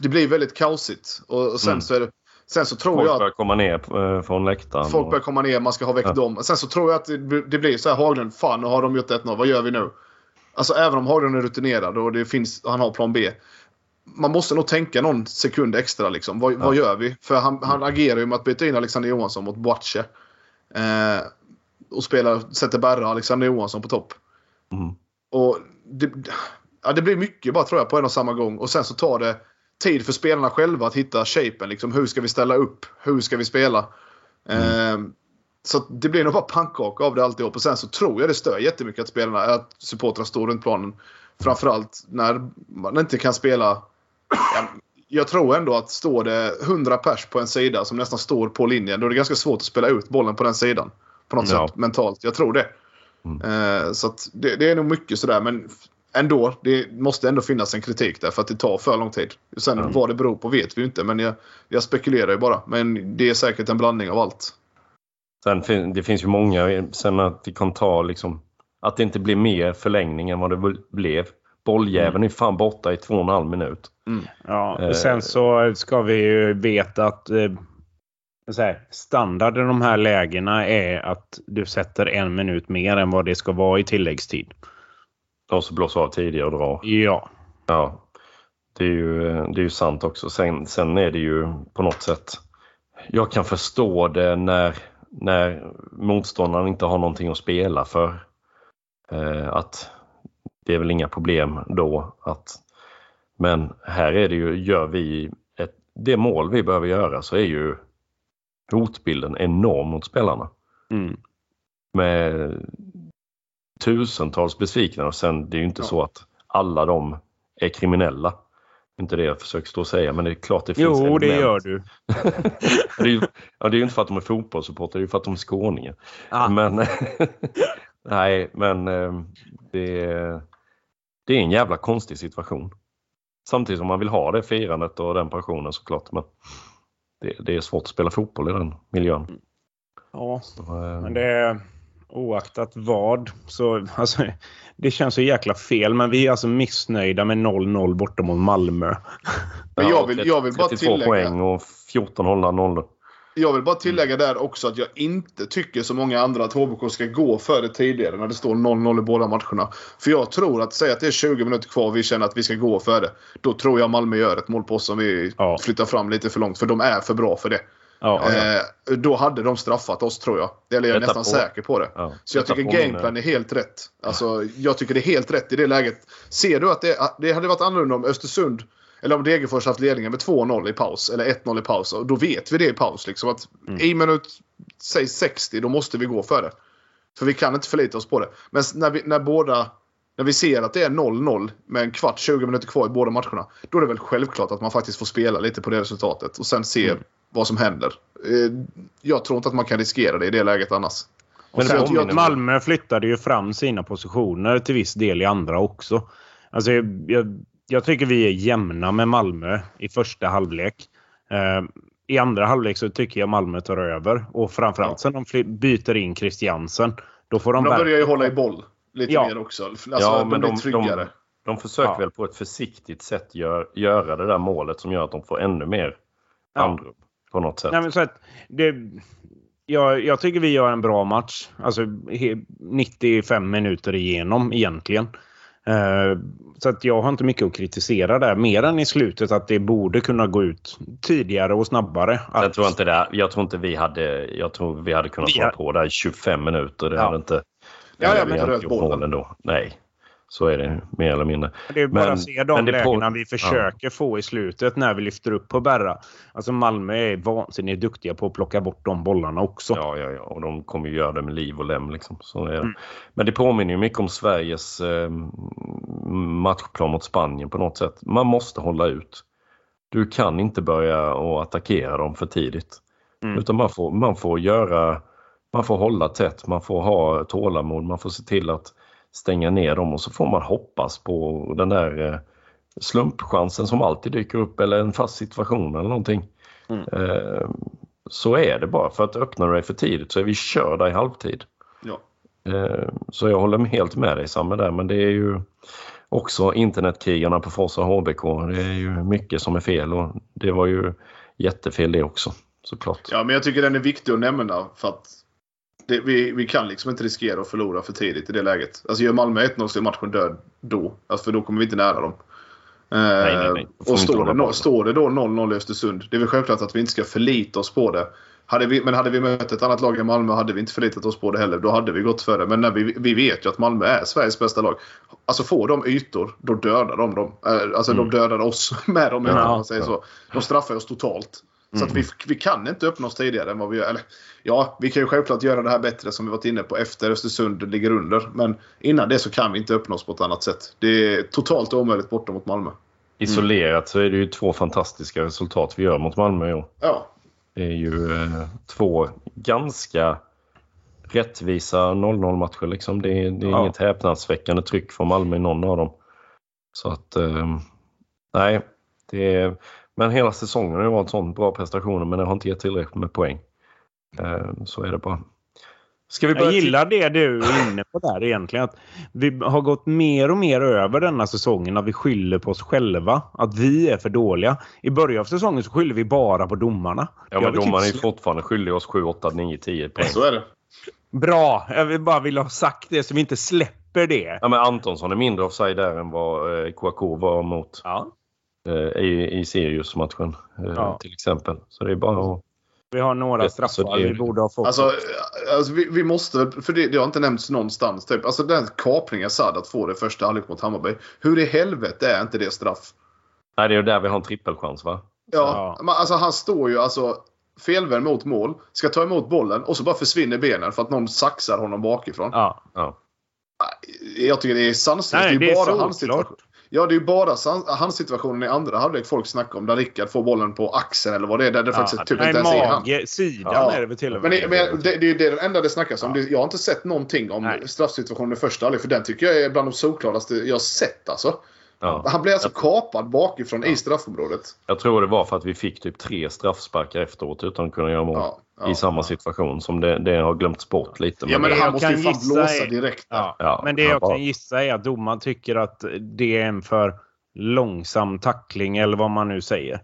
Det blir väldigt kaosigt. Och, sen, Mm. så det, sen så tror Folk jag att börjar komma ner eh, från läktaren. folk och- börjar komma ner, man ska ha väckt Ja. dem. Sen så tror jag att det, det blir så här Haglund, fan nu har de gjort 1-0, vad gör vi nu? Alltså även om Haglund är rutinerad och det finns, han har plan B. Man måste nog tänka någon sekund extra liksom. Vad, vad gör vi? För han, han agerar ju med att byta in Alexander Johansson mot Boache. Eh, och spelar, sätter Berra och Alexander Johansson på topp. Mm. Och det, ja, det blir mycket bara tror jag på en och samma gång. Och sen så tar det tid för spelarna själva att hitta shapen. Liksom, hur ska vi ställa upp? Hur ska vi spela? Eh, så det blir nog bara pannkaka av det alltihop. Och sen så tror jag det stör jättemycket att spelarna, att supportrarna står runt planen. Framförallt när man inte kan spela. Ja, jag tror ändå att står det 100 pers på en sida som nästan står på linjen. Då är det ganska svårt att spela ut bollen på den sidan. På något Ja. sätt mentalt. Jag tror det. Mm. Eh, så det, det är nog mycket sådär. Men ändå, det måste ändå finnas en kritik där för att det tar för lång tid. Sen Mm. vad det beror på vet vi inte. Men jag, jag spekulerar ju bara. Men det är säkert en blandning av allt. Sen det finns ju många, sen att det kan ta liksom, att det inte blir mer förlängning än vad det bl- blev. Bolljäveln är fan borta i två och en halv minut. Ja, Eh. sen så ska vi ju veta att eh, så här, standard i de här lägena är att du sätter en minut mer än vad det ska vara i tilläggstid. Och så blåsa av tidigare och dra. Ja. Ja, det är ju, det är ju sant också. Sen, sen är det ju på något sätt, jag kan förstå det när, när motståndaren inte har någonting att spela för. Eh, att det är väl inga problem då. Att, men här är det ju, gör vi ett, det mål vi behöver göra så är ju hotbilden enorm mot spelarna. Mm. Med tusentals besvikna och sen det är ju inte Ja. så att alla de är kriminella. Inte det jag försöker stå och säga men det är klart det finns Jo, det element. gör du. det, är ju, ja, det är ju inte för att de är fotbollssupportrar, det är ju för att de är skåningar. Ah. Men, nej, men eh, det, det är en jävla konstig situation. Samtidigt som man vill ha det firandet och den passionen såklart. Men det, det är svårt att spela fotboll i den miljön. Ja, Så, eh, men det är oaktat vad. Så, alltså, det känns så jäkla fel, men vi är alltså missnöjda med 0-0 borta mot Malmö. Men jag vill- jag vill bara 32 tillägga- poäng och 14 hållna nollor. Jag vill bara tillägga där också att jag inte tycker som många andra att HBK ska gå före tidigare när det står 0-0 i båda matcherna. För jag tror att, säga att det är 20 minuter kvar och vi känner att vi ska gå före. Då tror jag Malmö gör ett mål på oss om vi Ja. flyttar fram lite för långt. För de är för bra för det. Ja, Eh, då hade de straffat oss tror jag. Eller jag är Detta nästan på- säker på det. Ja, Så jag detta tycker gameplan är helt rätt. Alltså, jag tycker det är helt rätt i det läget. Ser du att det, det hade varit annorlunda om Östersund eller om Degerfors haft ledningen med 2-0 i paus eller 1-0 i paus. Och då vet vi det i paus. Liksom, att I minut säg 60 då måste vi gå för det. För vi kan inte förlita oss på det. Men när vi, när båda när vi ser att det är 0-0 med en kvart, 20 minuter kvar i båda matcherna. Då är det väl självklart att man faktiskt får spela lite på det resultatet och sen se vad som händer. Eh, Jag tror inte att man kan riskera det i det läget annars. Men det jag- jag- Malmö flyttade ju fram sina positioner till viss del i andra också. Alltså, jag, jag, tycker vi är jämna med Malmö i första halvlek. Eh, I andra halvlek så tycker jag Malmö tar över. Och framförallt Ja. sen de byter in Christiansen. Då får de, De börjar ju hålla i boll lite Ja. mer också. Alltså, Ja, de men blir de- tryggare. De försöker Ja. väl på ett försiktigt sätt gör, göra det där målet som gör att de får ännu mer Ja. andrum på något sätt. Nej, men så att det, jag, jag tycker vi gör en bra match. Alltså he, 95 minuter igenom egentligen. Eh, så att jag har inte mycket att kritisera där. Mer än i slutet att det borde kunna gå ut tidigare och snabbare. Att, Jag tror inte det. Jag tror inte vi hade. Jag tror vi hade kunnat Vi hålla på där i 25 minuter. Det Ja. hade inte. Ja, ja, men hade röt inte gjort mål ändå. Nej, så är det mer eller mindre. Det är bara Men- att se de det på- lägena vi försöker få i slutet när vi lyfter upp på Berra. Alltså Malmö är vansinnigt duktiga på att plocka bort de bollarna också. Ja, ja, ja. Och de kommer ju göra det med liv och lem. Liksom. Så det. Mm. Men det påminner ju mycket om Sveriges eh, matchplan mot Spanien på något sätt. Man måste hålla ut. Du kan inte börja och attackera dem för tidigt. Mm. Utan man får, man får göra, man får hålla tätt, man får ha tålamod, man får se till att stänga ner dem och så får man hoppas på den där eh, slumpchansen som alltid dyker upp eller en fast situation eller någonting. Mm. Eh, så är det bara. För att öppnar du dig för tidigt så är vi körda i halvtid. Ja. Eh, så jag håller helt med dig Samme där men det är ju också internetkrigarna på Forza HBK. Det är ju mycket som är fel och det var ju jättefel det också såklart. ja, men jag tycker den är viktig att nämna för att det, vi, vi kan liksom inte riskera att förlora för tidigt i det läget. Alltså gör Malmö 1-0 så är matchen död då. Alltså, för då kommer vi inte nära dem. Eh, nej, nej. Får Och inte står det, no- står det då 0-0 i Östersund, det är väl självklart att vi inte ska förlita oss på det. Hade vi, men hade vi mött ett annat lag än Malmö hade vi inte förlitat oss på det heller. Då hade vi gått för det. Men när vi, vi vet ju att Malmö är Sveriges bästa lag. Alltså får de ytor, då dödar de dem. Eh, Alltså Mm. de dödar oss med dem, Ja, man säger så. De straffar oss totalt. Så att Mm. vi, vi kan inte öppna oss tidigare än vad vi gör. Eller, ja, vi kan ju självklart göra det här bättre som vi varit inne på efter Östersund ligger under. Men innan det så kan vi inte öppna oss på ett annat sätt. Det är totalt omöjligt borta mot Malmö. Isolerat så är det ju två fantastiska resultat vi gör mot Malmö i år. Ja, Det är ju eh, två ganska rättvisa 0-0 matcher. Liksom. Det, är- det är Ja. inget häpnadsväckande tryck från Malmö i någon av dem. Så att, eh, nej. Det är, men hela säsongen har ju varit sån bra prestationer men det har inte gett tillräckligt med poäng. Eh, så är det bara. Ska vi börja Jag gillar det du är inne på där egentligen. Att vi har gått mer och mer över denna säsongen när vi skyller på oss själva. Att vi är för dåliga. I början av säsongen så skyller vi bara på domarna. Ja, men typ domaren är fortfarande skyldig oss 7, 8, 9, 10 poäng. så är det. Bra! Jag vill bara vilja ha sagt det så vi inte släpper det. Ja, men Antonsson är mindre offside där än vad eh, Kouakou var mot Ja. Eh, i, i Sirius-matchen eh, Ja. till exempel. Så det är bara att... Vi har några straffar så det vi borde ha fått. Alltså, alltså vi, vi måste, för det, det har inte nämnts någonstans. Typ. Alltså den kapningen Saad att få det första halvlek mot Hammarby. Hur i helvete är inte det straff? Nej, det är ju där vi har en trippelchans va? Ja, men alltså han står ju alltså felvänd mot mål, ska ta emot bollen och så bara försvinner benen för att någon saxar honom bakifrån. ja. Ja. Jag tycker det är sanslöst. Nej, det är, det är bara hans situation. Ja, det är ju bara hans situationen i andra halvlek folk snackar om. Där Rickard får bollen på axeln eller vad det är. Där det faktiskt typ Nej, inte ens är han. sidan Ja. är det väl till och Men, med. det, men det, det är det enda det snackas om. Ja. Jag har inte sett någonting om Nej. straffsituationen i första halvlek. För den tycker jag är bland de solklaraste jag har sett alltså. Ja. Han blev alltså kapad bakifrån i straffområdet. Jag tror det var för att vi fick typ tre straffsparkar efteråt utan att kunna göra mål. Ja, ja. I samma situation som det, det har glömts bort lite. Ja, men det han måste kan ju fan gissa blåsa är- direkt. Ja. Ja, men det jag bara- kan gissa är att domaren tycker att det är en för långsam tackling eller vad man nu säger.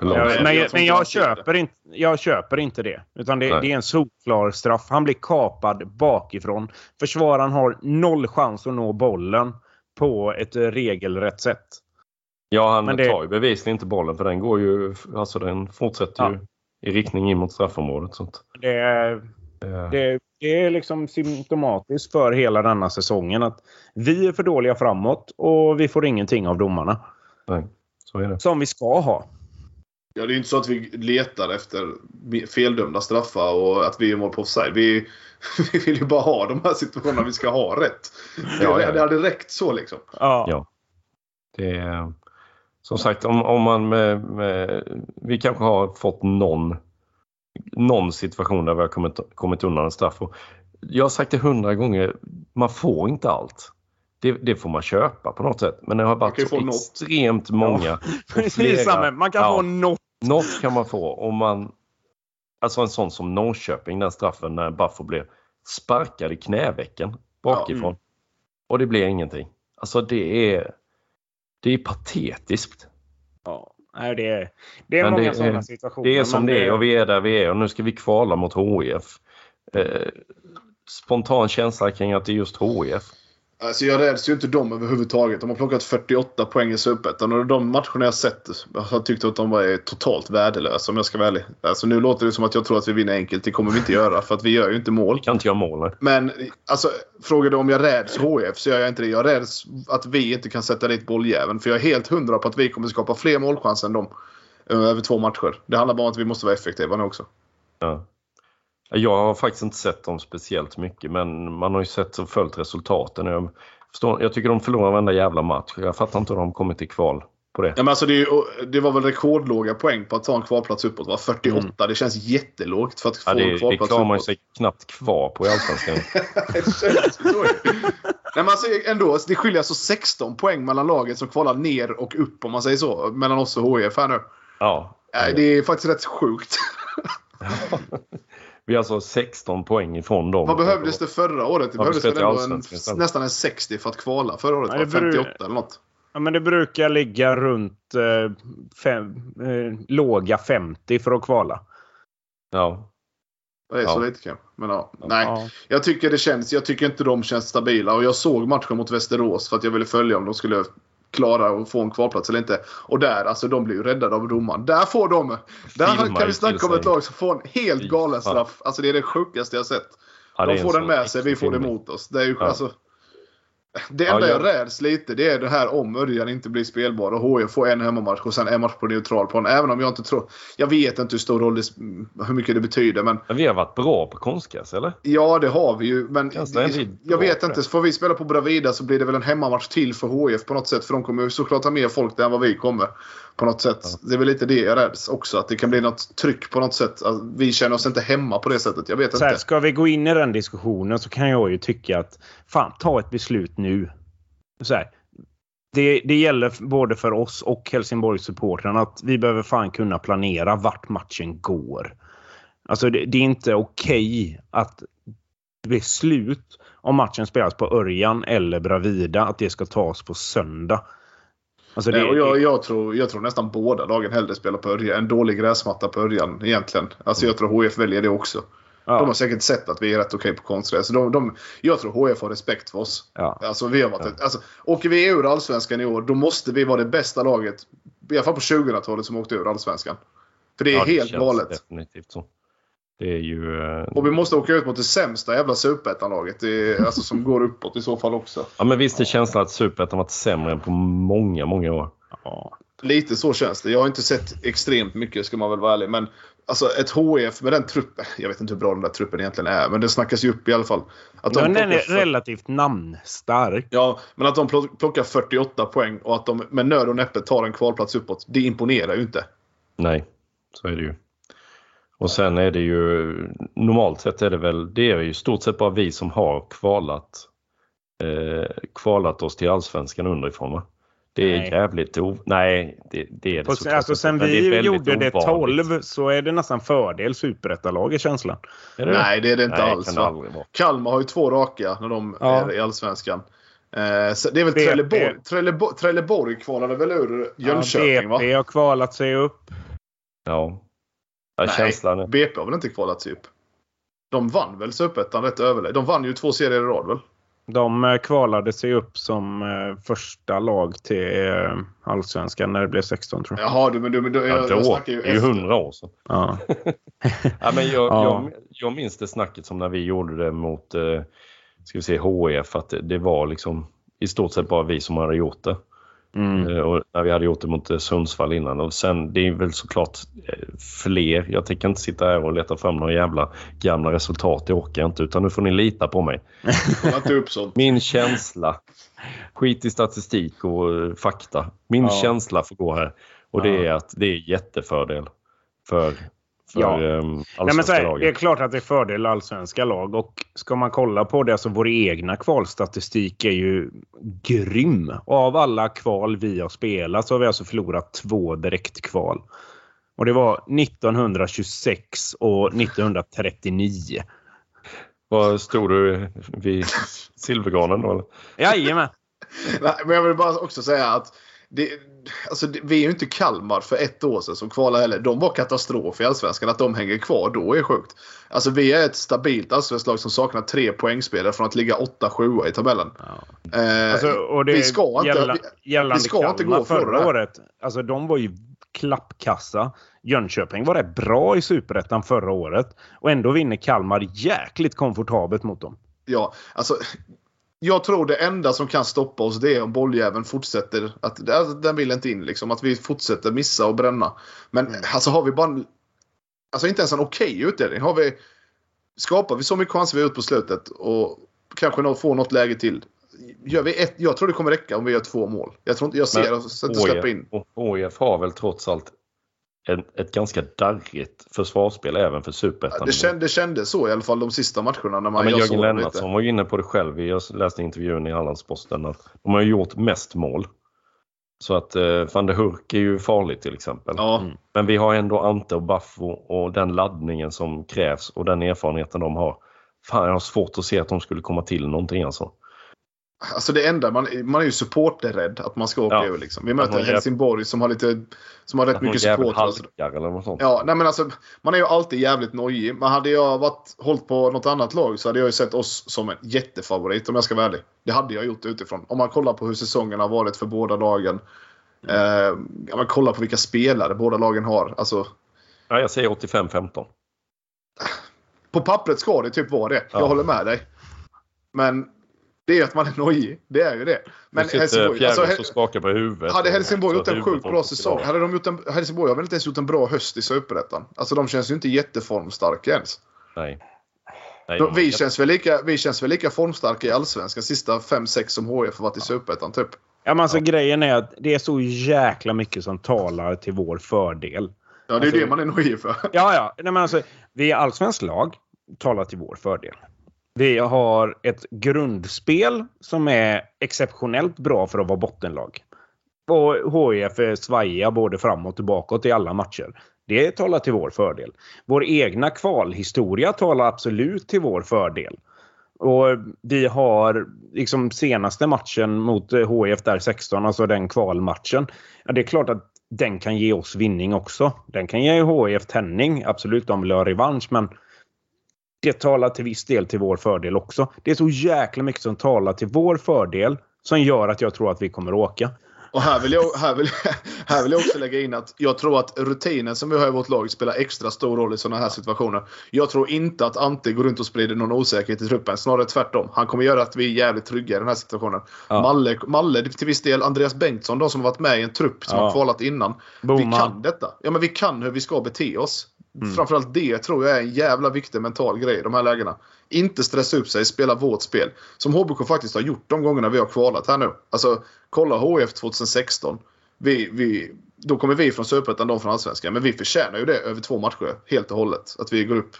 Jag men jag, men jag, köper inte, jag köper inte det. Utan det, det är en solklar straff. Han blir kapad bakifrån. Försvararen har noll chans att nå bollen på ett regelrätt sätt. Ja, han Men det- tar ju bevisligen inte bollen för den går ju, alltså den fortsätter Ja. ju i riktning in mot straffområdet. Så att, Det är, eh, det, det är liksom symptomatiskt för hela denna säsongen att vi är för dåliga framåt och vi får ingenting av domarna. nej, så är det. Som vi ska ha. Ja, det är ju inte så att vi letar efter feldömda straffar och att vi är mål på offside. Vi, vi vill ju bara ha de här situationerna vi ska ha rätt. Ja, det, ja. det hade räckt så liksom. Ja. Ja. Det är, som sagt, om, om man med, med, vi kanske har fått någon, någon situation där vi har kommit, kommit undan en straff. Och jag har sagt det hundra gånger, man får inte allt. Det, det får man köpa på något sätt. Men det har varit så få något. extremt många. Precis flera-. Man kan Ja. få något. Något kan man få om man... Alltså en sån som Norrköping, den straffen när Baffo blev sparkad i knävecken bakifrån. mm. Och det blir ingenting. Alltså det är... Det är patetiskt. Ja. Nej, det är, det är Men många det sådana situationer. Det är som det är och vi är där vi är och nu ska vi kvala mot HIF. Eh, spontan känsla kring att det är just HIF. Alltså jag räds ju inte dem överhuvudtaget. De har plockat 48 poäng i Superettan och de matcherna jag sett jag har tyckt att de var totalt värdelösa om jag ska vara ärlig. Alltså nu låter det som att jag tror att vi vinner enkelt. Det kommer vi inte göra för att vi gör ju inte mål. Kan inte göra mål. nej. Men alltså, frågar du om jag räds HF så gör jag inte det. Jag räds att vi inte kan sätta dit bolljäveln. För jag är helt hundra på att vi kommer skapa fler målchanser än dem. eh, Över två matcher. Det handlar bara om att vi måste vara effektiva nu också. Ja. Jag har faktiskt inte sett dem speciellt mycket men man har ju sett och följt resultaten. Jag, förstår, jag tycker de förlorar varenda jävla match. Jag fattar inte hur de kommit till kval på det. Ja, men alltså det, är det var väl rekordlåga poäng på att ta en kvalplats uppåt. Va? 48. Det känns jättelågt för att få Ja, en det, det kvalplats klarar man ju uppåt. sig knappt kvar på i Allsvenskan. det. Nej, men alltså, ändå, det skiljer alltså 16 poäng mellan laget som kvalar ner och upp om man säger så. Mellan oss och HIF här nu. Ja. Det är faktiskt rätt sjukt. Vi är alltså 16 poäng ifrån dem. Vad behövdes det förra året? Det Ja, behövdes väl ändå en, nästan en 60 för att kvala förra året? Ja, det beror- 58 eller något. Ja, men det brukar ligga runt eh, fem, eh, låga 50 för att kvala. Ja. Det är så Ja. lite kanske. Men ja, nej. Ja. Jag tycker det känns. Jag tycker inte de känns stabila. Och jag såg matchen mot Västerås för att jag ville följa om de skulle klara att få en kvalplats eller inte. Och där, alltså de blir ju räddade av domaren. Där får de... Där Filmar kan vi snacka om ett lag som får en helt galen straff. Alltså det är det sjukaste jag sett. Ja, de får den med sig, vi får det emot oss. Det är ju Ja. alltså... Det Ja, enda jag- jag räds lite det är det här om Örjan inte blir spelbar och HIF får en hemmamatch och sen en match på neutral plan. Även om jag inte tror... Jag vet inte hur stor roll det, hur mycket det betyder men Men vi har varit bra på konstgräs, eller? Ja, det har vi ju. Men vi jag vet inte. det. Får vi spela på Bravida så blir det väl en hemmamatch till för HIF på något sätt. För de kommer ju såklart ha mer folk där än vad vi kommer. På något sätt. Det är väl lite det jag räds också. Att det kan bli något tryck på något sätt. Att vi känner oss inte hemma på det sättet. Jag vet Så här, inte. ska vi gå in i den diskussionen så kan jag ju tycka att fan, ta ett beslut nu. Så här, det, det gäller både för oss och Helsingborgs-supportrarna att vi behöver fan kunna planera vart matchen går. Alltså det, det är inte okej att beslut om matchen spelas på Örjan eller Bravida att det ska tas på söndag. Alltså det, Nej, och jag, jag, tror, jag tror nästan båda lagen hellre spelar på Örjan. En dålig gräsmatta på Örjan egentligen. Alltså jag tror HIF väljer det också. Ja, De har säkert sett att vi är rätt okej på konstgräs. Så De, de, jag tror HIF har respekt för oss. ja. Alltså, vi har varit ett, alltså, åker vi ur Allsvenskan i år, då måste vi vara det bästa laget. I alla fall på 2000-talet som åkte ur Allsvenskan. För det är Ja, helt känns galet. Definitivt så. Det är ju... eh, Och vi måste åka ut mot det sämsta jävla superettanlaget. Det Alltså som går uppåt i så fall också. Ja, men visst är känslan att Superettan varit sämre än på många, många år. ja. Lite så känns det. Jag har inte sett extremt mycket ska man väl vara ärlig. Men alltså ett HF med den truppen. Jag vet inte hur bra den där truppen egentligen är. Men det snackas ju upp i alla fall. Att de Den är för- relativt namnstark. Ja, men att de plock- plockar 48 poäng och att de med nöd och näppe tar en kvalplats uppåt. Det imponerar ju inte. Nej, så är det ju. Och sen är det ju... Normalt sett är det väl... Det är ju stort sett bara vi som har kvalat, eh, kvalat oss till Allsvenskan underifrån va? Det är Nej. jävligt o... Nej, det, det är det såklart alltså, sen det vi väldigt gjorde det ovanligt. 12 så är det nästan fördel superettalag i känslan. Är det? Nej, det är det inte Nej, alls. kan det Va? Kalmar har ju två raka när de Ja. är i Allsvenskan. Eh, så det är väl BP. Trelleborg. Trelleborg, Trelleborg kvalade väl ur Jönköping ja, va? BP har kvalat sig upp. Ja. ja Nej, känslan är... BP har väl inte kvalat sig upp? De vann väl Superettan rätt överlägset? De vann ju två serier i rad väl? De eh, kvalade sig upp som eh, första lag till eh, Allsvenskan när det blev 16 tror jag. Jaha, du, men du, men du, Ja, jag, jag då, snackar ju det är ju hundra år sedan. Ja. Ja, men jag, Ja. jag, jag minns det snacket som när vi gjorde det mot ska vi se, HF, att det, det var liksom i stort sett bara vi som hade gjort det. Mm. Eh, Och när vi hade gjort det mot eh, Sundsvall innan. Och sen, det är väl såklart eh, fler. Jag tänker inte sitta här och leta fram några jävla gamla resultat. Det orkar jag inte. Utan nu får ni lita på mig. Min känsla. Skit i statistik och fakta. Min Ja. känsla får gå här. Och det är att det är jättefördel för, för Ja. ja. Nej, men så allsvenska här, det är klart att det är fördel allsvenska lag och ska man kolla på det så vår egna kvalstatistik är ju grym. Och av alla kval vi har spelat så har vi alltså förlorat två direktkval. Och det var 1926 och 1939. Vad stod du vid silvergranen då? Jajamän! Nej, men jag vill bara också säga att det, alltså, det, vi är ju inte Kalmar för ett år sedan som kvalade heller. De var katastrof i Allsvenskan. Att de hänger kvar då är sjukt. Alltså vi är ett stabilt allsvenskt lag som saknar tre poängspelare från att ligga 8-7 i tabellen. Eh, Alltså, och det vi ska inte, gälla, vi, gällande vi ska inte gå förra det. året. Alltså de var ju klappkassa. Jönköping var rätt bra i superettan förra året. Och ändå vinner Kalmar jäkligt komfortabelt mot dem. ja, alltså, jag tror det enda som kan stoppa oss det är om bolljäveln fortsätter. Att, alltså, den vill inte in liksom. Att vi fortsätter missa och bränna. Men Mm. alltså har vi bara en, Alltså inte ens en okej utdelning. Har vi, skapar vi så mycket chanser vi har gjort på slutet och kanske får något läge till. Gör vi ett, jag tror det kommer räcka om vi gör två mål. Jag tror inte jag ser Men oss inte släppa in. Och HIF har väl trots allt ett, ett ganska darrigt försvarsspel även för superettan. Det, känd, det kändes så i alla fall de sista matcherna. När man, ja, men jag Jörgen Lennartsson var ju inne på det själv. Jag läste intervjun i Hallandsposten att de har ju gjort mest mål. Så att eh, van der Hurk är ju farlig till exempel. Ja, Men vi har ändå Ante och Baffo och den laddningen som krävs och den erfarenheten de har. Fan, jag har svårt att se att de skulle komma till någonting alltså. Alltså det enda, man, man är ju supporterrädd att man ska åka Ja. ur. Liksom. Vi möter Helsingborg som har, lite, som har rätt mycket supportrar. Alltså, eller något sånt. Ja, nej men alltså, man är ju alltid jävligt nojig. Men hade jag varit, hållit på något annat lag så hade jag ju sett oss som en jättefavorit om jag ska vara ärlig. Det hade jag gjort utifrån. Om man kollar på hur säsongen har varit för båda lagen. Eh, ja, man kollar på vilka spelare båda lagen har. Alltså, Ja, jag säger 85-15. på pappret ska det typ vara det. Ja. Jag håller med dig. Men det är att man är nojig. Det är ju det. Men sitter Helsingborg, Fjärilus alltså, och skakar på huvudet. Hade Helsingborg gjort en sjukt bra säsong. Hade de gjort en, Helsingborg har väl inte ens gjort en bra höst i Superettan. Alltså de känns ju inte jätteformstarka ens. Nej. Nej, De, vi, känns väl lika, vi känns väl lika formstarka i Allsvenskan sista 5-6 som HIF har varit i Superettan typ. Ja, men alltså, Grejen är att det är så jäkla mycket som talar till vår fördel. Ja, det är ju Alltså- det man är nojig för. Ja, ja. Nej, men alltså, vi är allsvenskt lag. Talar till vår fördel. Vi har ett grundspel som är exceptionellt bra för att vara bottenlag. Och HIF är svajiga både framåt och bakåt i alla matcher. Det talar till vår fördel. Vår egna kvalhistoria talar absolut till vår fördel. Och vi har liksom senaste matchen mot HIF där 16, alltså den kvalmatchen. Ja, det är klart att den kan ge oss vinning också. Den kan ge HIF tändning. Absolut, de vill ha revansch, men det talar till viss del till vår fördel också. Det är så jäkla mycket som talar till vår fördel som gör att jag tror att vi kommer att åka. Och här vill, jag, här, vill, här vill jag också lägga in att jag tror att rutinen som vi har i vårt lag spelar extra stor roll i sådana här situationer. Jag tror inte att Ante går runt och sprider någon osäkerhet i truppen. Snarare tvärtom. Han kommer göra att vi är jävligt trygga i den här situationen. Ja. Malle, Malle till viss del, Andreas Bengtsson, de som har varit med i en trupp som Ja. har kvalat innan. Vi Boman. kan detta. Ja, men vi kan hur vi ska bete oss. Mm. Framförallt det tror jag är en jävla viktig mental grej i de här lägena. Inte stressa upp sig, spela vårt spel. Som HBK faktiskt har gjort de gångerna vi har kvalat här nu. Alltså, kolla HF 2016. Vi, vi, då kommer vi från Superettan, de från Allsvenskan. Men vi förtjänar ju det över två matcher helt och hållet. Att vi går upp.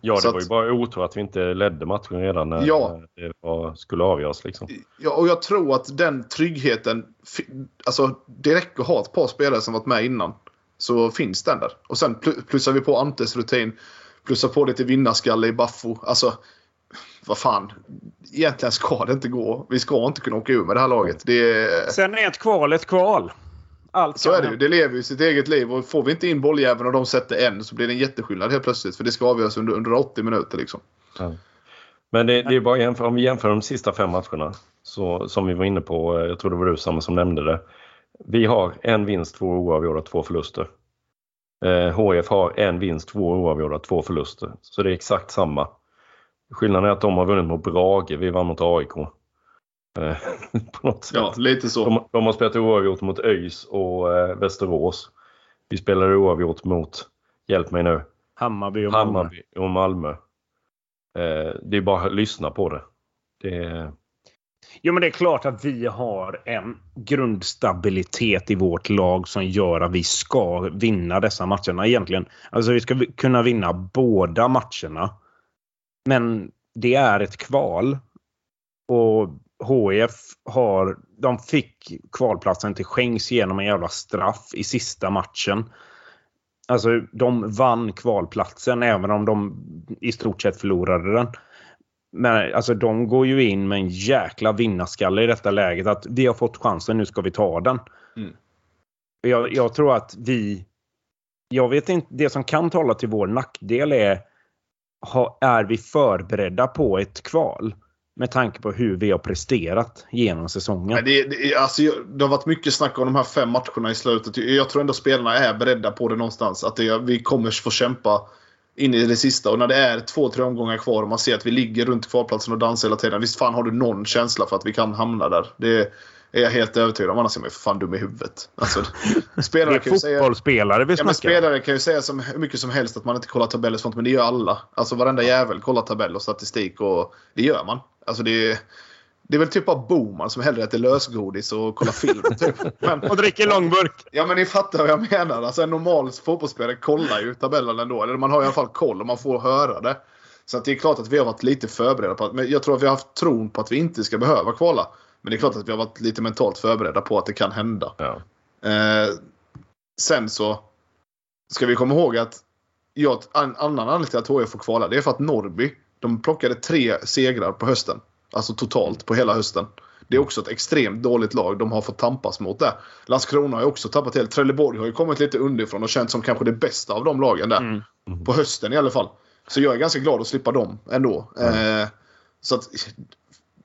Ja, det Så var att- ju bara otur att vi inte ledde matchen redan när Ja. det var, skulle avgöras. Liksom. Ja, och jag tror att den tryggheten... Alltså, det räcker att ha ett par spelare som varit med innan. Så finns den där. Och sen pl- plussar vi på Antes rutin. Plussar på lite vinnarskalle i Baffo. Alltså, vad fan. Egentligen ska det inte gå. Vi ska inte kunna åka ur med det här laget. Det är, Sen är ett kval ett kval. Allt så är det ju. Det lever ju sitt eget liv. Och får vi inte in bolljäveln och de sätter en så blir det en jätteskillnad helt plötsligt. För det ska avgöras under, under 80 minuter liksom. Men det, det är bara att jämföra, om vi jämför de sista fem matcherna, så, som vi var inne på, eh, jag tror det var du Samme som nämnde det. Vi har en vinst, två oavgjorda, två förluster. Eh, HF har en vinst, två oavgjorda, två förluster. Så det är exakt samma. Skillnaden är att de har vunnit mot Brage, vi vann mot AIK. Eh, på något sätt. Ja, lite så. De, de har spelat oavgjort mot ÖIS och eh, Västerås. Vi spelade oavgjort mot, hjälp mig nu, Hammarby och Malmö. Hammarby och Malmö. Eh, det är bara att lyssna på det. det är, Jo, men det är klart att vi har en grundstabilitet i vårt lag som gör att vi ska vinna dessa matcherna egentligen. Alltså vi ska kunna vinna båda matcherna. Men det är ett kval. Och HIF har... De fick kvalplatsen till skänks genom en jävla straff i sista matchen. Alltså de vann kvalplatsen även om de i stort sett förlorade den. Men alltså de går ju in med en jäkla vinnarskalle i detta läget. Att vi har fått chansen, nu ska vi ta den. Mm. Jag, jag tror att vi... Jag vet inte, det som kan tala till vår nackdel är... Ha, är vi förberedda på ett kval? Med tanke på hur vi har presterat genom säsongen. Det, det, alltså, det har varit mycket snack om de här fem matcherna i slutet. Jag tror ändå spelarna är beredda på det någonstans. Att det, vi kommer få kämpa in i det sista. Och när det är två, tre omgångar kvar och man ser att vi ligger runt kvalplatsen och dansar hela tiden. Visst fan har du någon känsla för att vi kan hamna där. Det är jag helt övertygad om. Annars är man ju för fan dum i huvudet. Alltså, spelare kan ju säga... fotbollsspelare vi Ja, snackar. spelare kan ju säga som, hur mycket som helst att man inte kollar tabeller och sånt, men det gör alla. Alltså varenda jävel kollar tabell och statistik och det gör man. Alltså det är, Det är väl typ bara Boman som hellre äter lösgodis och kollar film. Typ. Men, Och dricker långburk. ja men ni fattar vad jag menar. Alltså, en normal fotbollsspelare kollar ju tabellen ändå. Eller man har i alla fall koll och man får höra det. Så att det är klart att vi har varit lite förberedda på att, men jag tror att vi har haft tron på att vi inte ska behöva kvala. Men det är klart att vi har varit lite mentalt förberedda på att det kan hända. Ja. Eh, sen så ska vi komma ihåg att jag, en annan anledning till att HIF får kvala det är för att Norrby de plockade tre segrar på hösten. Alltså totalt på hela hösten. Det är också ett extremt dåligt lag de har fått tampas mot där. Landskrona har ju också tappat helt. Trelleborg har ju kommit lite underifrån och känts som kanske det bästa av de lagen där. Mm. På hösten i alla fall. Så jag är ganska glad att slippa dem ändå. Eh, så att,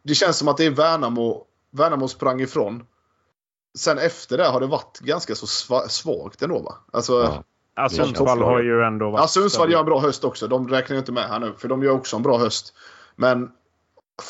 det känns som att det är Värnamo. Värnamo sprang ifrån. Sen efter det har det varit ganska så sva- svagt ändå va? Alltså, Ja. Ja, Sundsvall har ju ändå varit... Ja, Sundsvall gör en bra höst också. De räknar ju inte med här nu. För de gör också en bra höst. Men...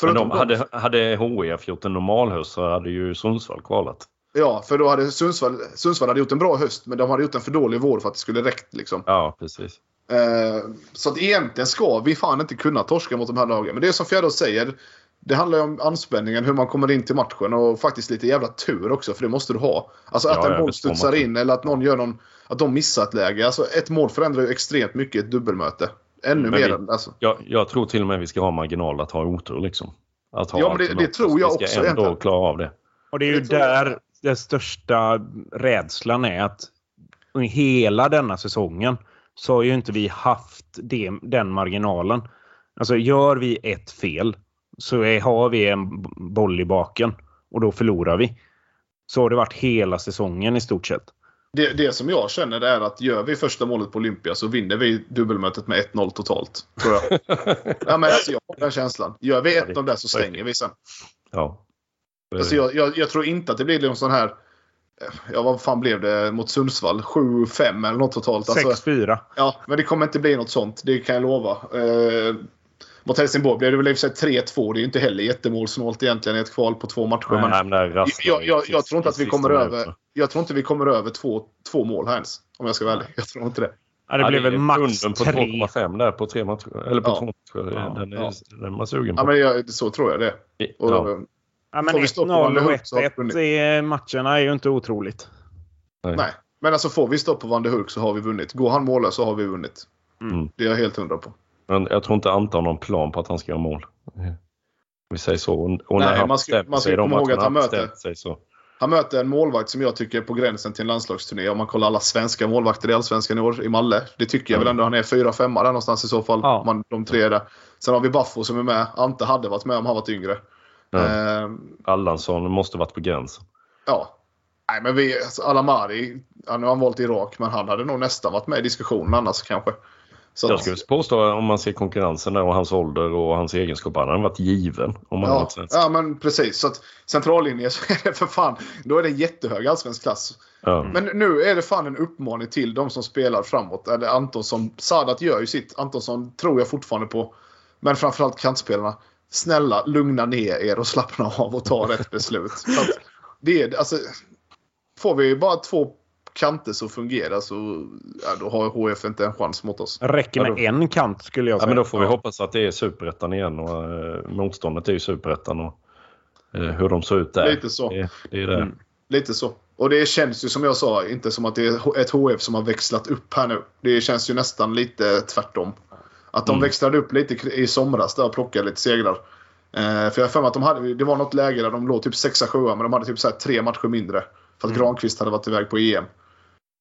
Men de, hade, hade HIF gjort en normal höst så hade ju Sundsvall kvalat. Ja, för då hade Sundsvall, Sundsvall hade gjort en bra höst. Men de hade gjort en för dålig vår för att det skulle räckt. Liksom. Ja, precis. Eh, så att egentligen ska vi fan inte kunna torska mot de här lagen. Men det är som Fjärdås säger. Det handlar ju om anspänningen, hur man kommer in till matchen och faktiskt lite jävla tur också, för det måste du ha. Alltså att Ja, en boll studsar in eller att någon gör någon... Att de missar ett läge. Alltså ett mål förändrar ju extremt mycket i ett dubbelmöte. Ännu Men mer vi- än... Alltså, Jag, jag tror till och med vi ska ha marginal att ha otur liksom. Att ha Ja, men det- det tror jag Vi ska också ändå egentligen. klara av det. Och det är ju Det där den största rädslan är att hela denna säsongen så har ju inte vi haft det, den marginalen. Alltså gör vi ett fel så är, har vi en boll i baken och då förlorar vi. Så har det varit hela säsongen i stort sett. Det, det som jag känner är att gör vi första målet på Olympia så vinner vi dubbelmötet med 1-0 totalt. Tror jag. ja, men alltså, jag har den känslan. Gör vi ett av det så stänger vi sen. Ja. Alltså, jag, jag, jag tror inte att det blir någon sån här... Ja, vad fan blev det mot Sundsvall? 7-5 eller något totalt. Alltså, 6-4. ja, men det kommer inte bli något sånt. Det kan jag lova. Eh, mot Helsingborg blev det väl i och för sig 3-2. Det är ju inte heller jättemålsnålt egentligen i ett kval på två matcher. Nej, men rasslar jag, jag, jag sist- tror inte att vi kommer över, jag tror inte vi kommer över två, två mål här ens. Om jag ska vara ärlig. Jag tror inte det. Ja, det Ja, blev väl max på 3. 2,5 där på tre matcher. Eller på Ja. två matcher. Ja. Den, är, Ja. den är man sugen Ja, på. men jag, så tror jag det. Och, Ja. Ja, men Får vi stopp på Van 1-0 der och Hulk så har vi 1-1 vunnit. i matcherna är ju inte otroligt. Nej. Nej. Men alltså får vi stopp på Van der Hulk så har vi vunnit. Går han mållös så har vi vunnit. Mm. Det är jag helt hundra på. Men jag tror inte Anton har någon plan på att han ska göra mål. Vi säger så. Och Nej, när han man ska- man ska komma ihåg att han möter- så. Han möter en målvakt som jag tycker är på gränsen till en landslagsturné. Om man kollar alla svenska målvakter i Allsvenskan i år i Malle. Det tycker jag väl ändå han är 4-5 där någonstans i så fall. Ja. Man, de tre är där. Sen har vi Baffo som är med. Ante hade varit med om han varit yngre. Eh, Allansson måste varit på gränsen. ja. Nej men vi, alltså Alamari, nu har han valt Irak men han hade nog nästan varit med i diskussionen annars kanske. Så Jag skulle påstå om man ser konkurrensen där och hans ålder och hans egenskaper. Han hade varit given om han Ja, varit ja men precis. Så att centrallinjen så är det för fan. Då är det en jättehög allsvensk klass. Ja. Men nu är det fan en uppmaning till de som spelar framåt. Eller Antonsson. Sadat gör ju sitt. Antonsson tror jag fortfarande på. Men framförallt kantspelarna. Snälla lugna ner er och slappna av och ta rätt beslut. Det är, alltså, får vi bara två kanter som fungerar så ja, då har HF inte en chans mot oss. Räcker med Ja, en kant skulle jag Ja, säga. men då får vi Ja. hoppas att det är superettan igen och eh, motståndet är ju superettan och eh, hur de ser ut där. Lite så. Det, det är det. Mm. Lite så. Och det känns ju som jag sa inte som att det är ett HF som har växlat upp här nu. Det känns ju nästan lite tvärtom. Att de Mm. växlade upp lite i somras där och plockade lite segrar. Eh, för jag har för mig att de hade, det var något läge där de låg typ 6-7 men de hade typ så här tre matcher mindre. För att Granqvist hade varit iväg på EM.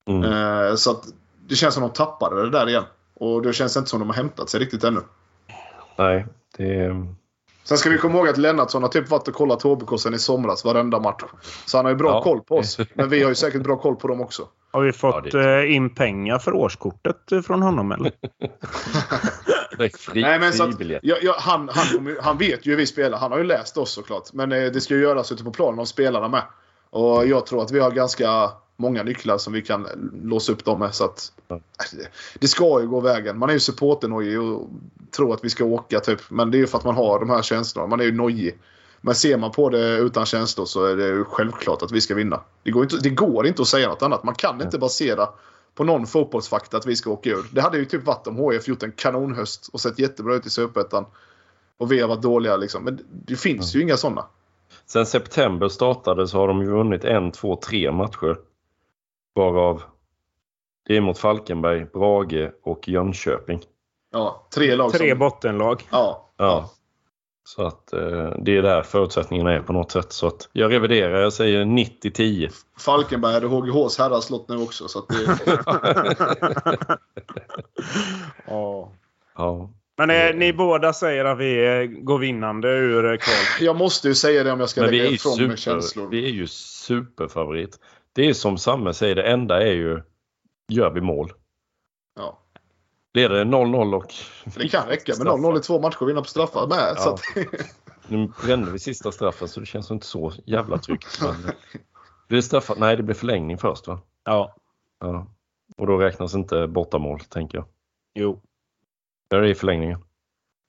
Mm. Eh, så att det känns som att de tappade det där igen. Och det känns inte som att de har hämtat sig riktigt ännu. Nej, det. Sen ska vi komma ihåg att Lennartsson har typ varit och kollat HBK sen i somras varenda match. Så han har ju bra Ja. koll på oss. Men vi har ju säkert bra koll på dem också. Har vi Ja, fått det- eh, in pengar för årskortet från honom eller? det Nej, men så att, ja, ja, han, han, han vet ju hur vi spelar. Han har ju läst oss såklart. Men eh, det ska ju göras ute på planen av spelarna med. Och jag tror att vi har ganska många nycklar som vi kan låsa upp dem med. Så att, det ska ju gå vägen. Man är ju supporternojig och tror att vi ska åka typ. Men det är ju för att man har de här känslorna. Man är ju nojig. Men ser man på det utan känslor så är det ju självklart att vi ska vinna. Det går inte, det går inte att säga något annat. Man kan inte basera på någon fotbollsfakta att vi ska åka ur. Det hade ju typ varit om HIF gjort en kanonhöst och sett jättebra ut i Superettan. Och vi har varit dåliga liksom. Men det finns ju inga sådana. sen september startade så har de ju vunnit en, två, tre matcher. Varav det är mot Falkenberg, Brage och Jönköping. Ja, tre lag Tre som... bottenlag. Ja. Ja. Så att eh, det är där förutsättningarna är på något sätt. Så att jag reviderar, jag säger 90-10. Falkenberg hade HGHs herrar slått nu också. Så att det... Ja. Ja. Men eh, ni båda säger att vi eh, går vinnande ur eh, kval. Jag måste ju säga det om jag ska Men lägga ifrån mig känslor. vi är ju superfavorit. Det är som Samme säger, det enda är ju gör vi mål. Ja. Leder det 0-0 och... Det kan räcka med 0-0 i två matcher och vinna på straffar med. Ja. att, Nu brände vi sista straffen så det känns inte så jävla tryggt. Men... Blir det straffar? Nej, det blir förlängning först va? Ja. Ja. Och då räknas inte bortamål, tänker jag. Jo. Är det i förlängningen?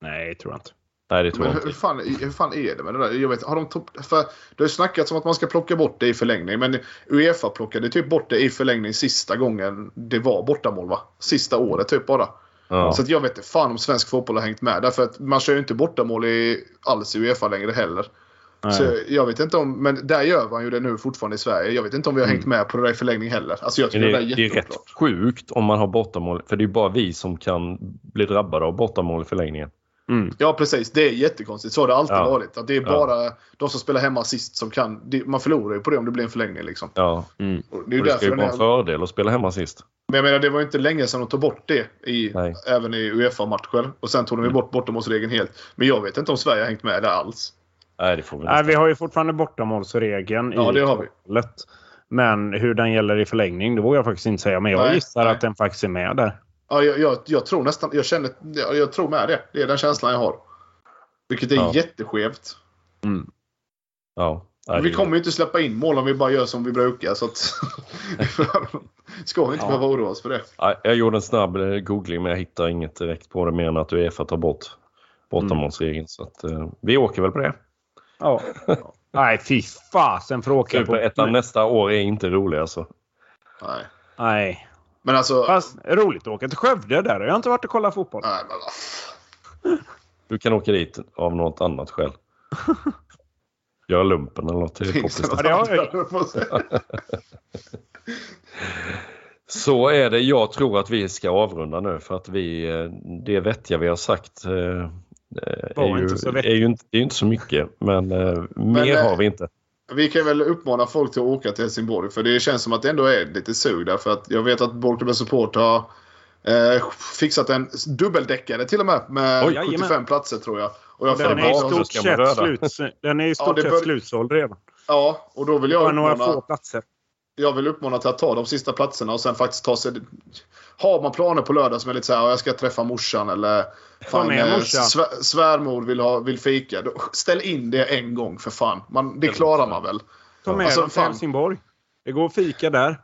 Nej, tror jag inte. Nej, det tror jag hur fan, hur fan är det med det där? Jag vet, har de top- för det har ju snackats om att man ska plocka bort det i förlängning. Men Uefa plockade typ bort det i förlängning sista gången det var bortamål va? Sista året typ bara. Ja. Så jag vet inte fan om svensk fotboll har hängt med. Därför att man kör ju inte bortamål i, alls i Uefa längre heller. Nej. Så jag vet inte om, men där gör man ju det nu fortfarande i Sverige. Jag vet inte om vi har hängt med på det där i förlängning heller. Alltså jag tycker det, det, där är det är rätt sjukt om man har bortamål. För det är ju bara vi som kan bli drabbade av bortamål i förlängningen. Mm. Ja precis, det är jättekonstigt. Så har det alltid Ja. varit. Att det är Ja. bara de som spelar hemma sist som kan. Man förlorar ju på det om det blir en förlängning. Liksom. Ja, Mm. Och det är ju och det ska ju vara en fördel att spela hemma sist. Men jag menar, det var ju inte länge sedan de tog bort det. I, Nej. även i Uefa-matcher. Och sen tog de ju Mm. bort bortamålsregeln helt. Men jag vet inte om Sverige har hängt med där alls. Nej, det får vi Nej, vi har ju fortfarande bortamålsregeln Ja, i det har vi. Men hur den gäller i förlängning, det vågar jag faktiskt inte säga. Men jag Nej, gissar nej. att den faktiskt är med där. Ja, jag, jag, jag tror nästan... Jag känner... Jag, jag tror med det. Det är den känslan jag har. Vilket är Ja. jätteskevt. Mm. Ja. Vi kommer ju inte släppa in mål om vi bara gör som vi brukar. Så att... Ska vi inte Ja. behöva oroa oss för det. Nej, Jag gjorde en snabb eh, googling men jag hittar inget direkt på det mer än att Uefa tar bort bortamålsregeln. Så att, eh, vi åker väl på det. Ja. Nej, fy fasen för att åka på... Superettan nästa år är inte rolig alltså. Nej. Nej. Men alltså... Fast roligt att åka till Skövde. Där har jag inte varit och kollat fotboll. Nej, men vad fan. Du kan åka dit av något annat skäl. Göra lumpen eller något. Det är det poppis. jag. jag. Så är det. Jag tror att vi ska avrunda nu för att vi, eh, det vettiga vi har sagt eh, eh, Var är ju, inte är ju inte, det är inte så mycket. Men, eh, mer har vi inte. Vi kan väl uppmana folk till att åka till Helsingborg. För det känns som att det ändå är lite sug där. För att jag vet att Bollklubben Support har eh, fixat en dubbeldäckare till och med. Med Oj, jajamän. 75 platser tror jag. Och jag Den är i stort sett, den är i stort sett bör- slutsåld redan. Ja, och då vill jag Bara några få uppmana, platser. jag vill uppmana till att ta de sista platserna och sen faktiskt ta sig... Har man planer på lördag som är lite så här, "Ja, jag ska träffa morsan eller fan, med eh, morsan. svär, svärmor vill, ha, vill fika. Ställ in det en gång för fan. Man, det klarar man väl. Ta med Alltså, till. Helsingborg. Det går att fika där.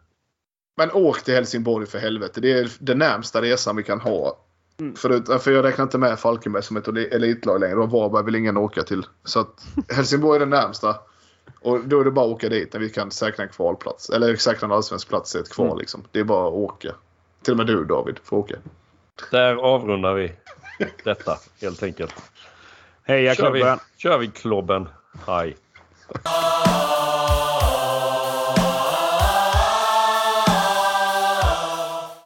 Men åk till Helsingborg för helvete. Det är den närmsta resan vi kan ha. Mm. Förut, för jag räknar inte med Falkenberg som ett elitlag längre och Varberg vill ingen åka till. Så att Helsingborg är den närmsta. Och då är det bara att åka dit när vi kan säkra en kvalplats. Eller säkra en allsvensk plats i ett kval. Mm. Liksom. Det är bara att åka. Till och med du David får åka. Där avrundar vi detta helt enkelt. Heja klubben! kör vi klubben. Hej.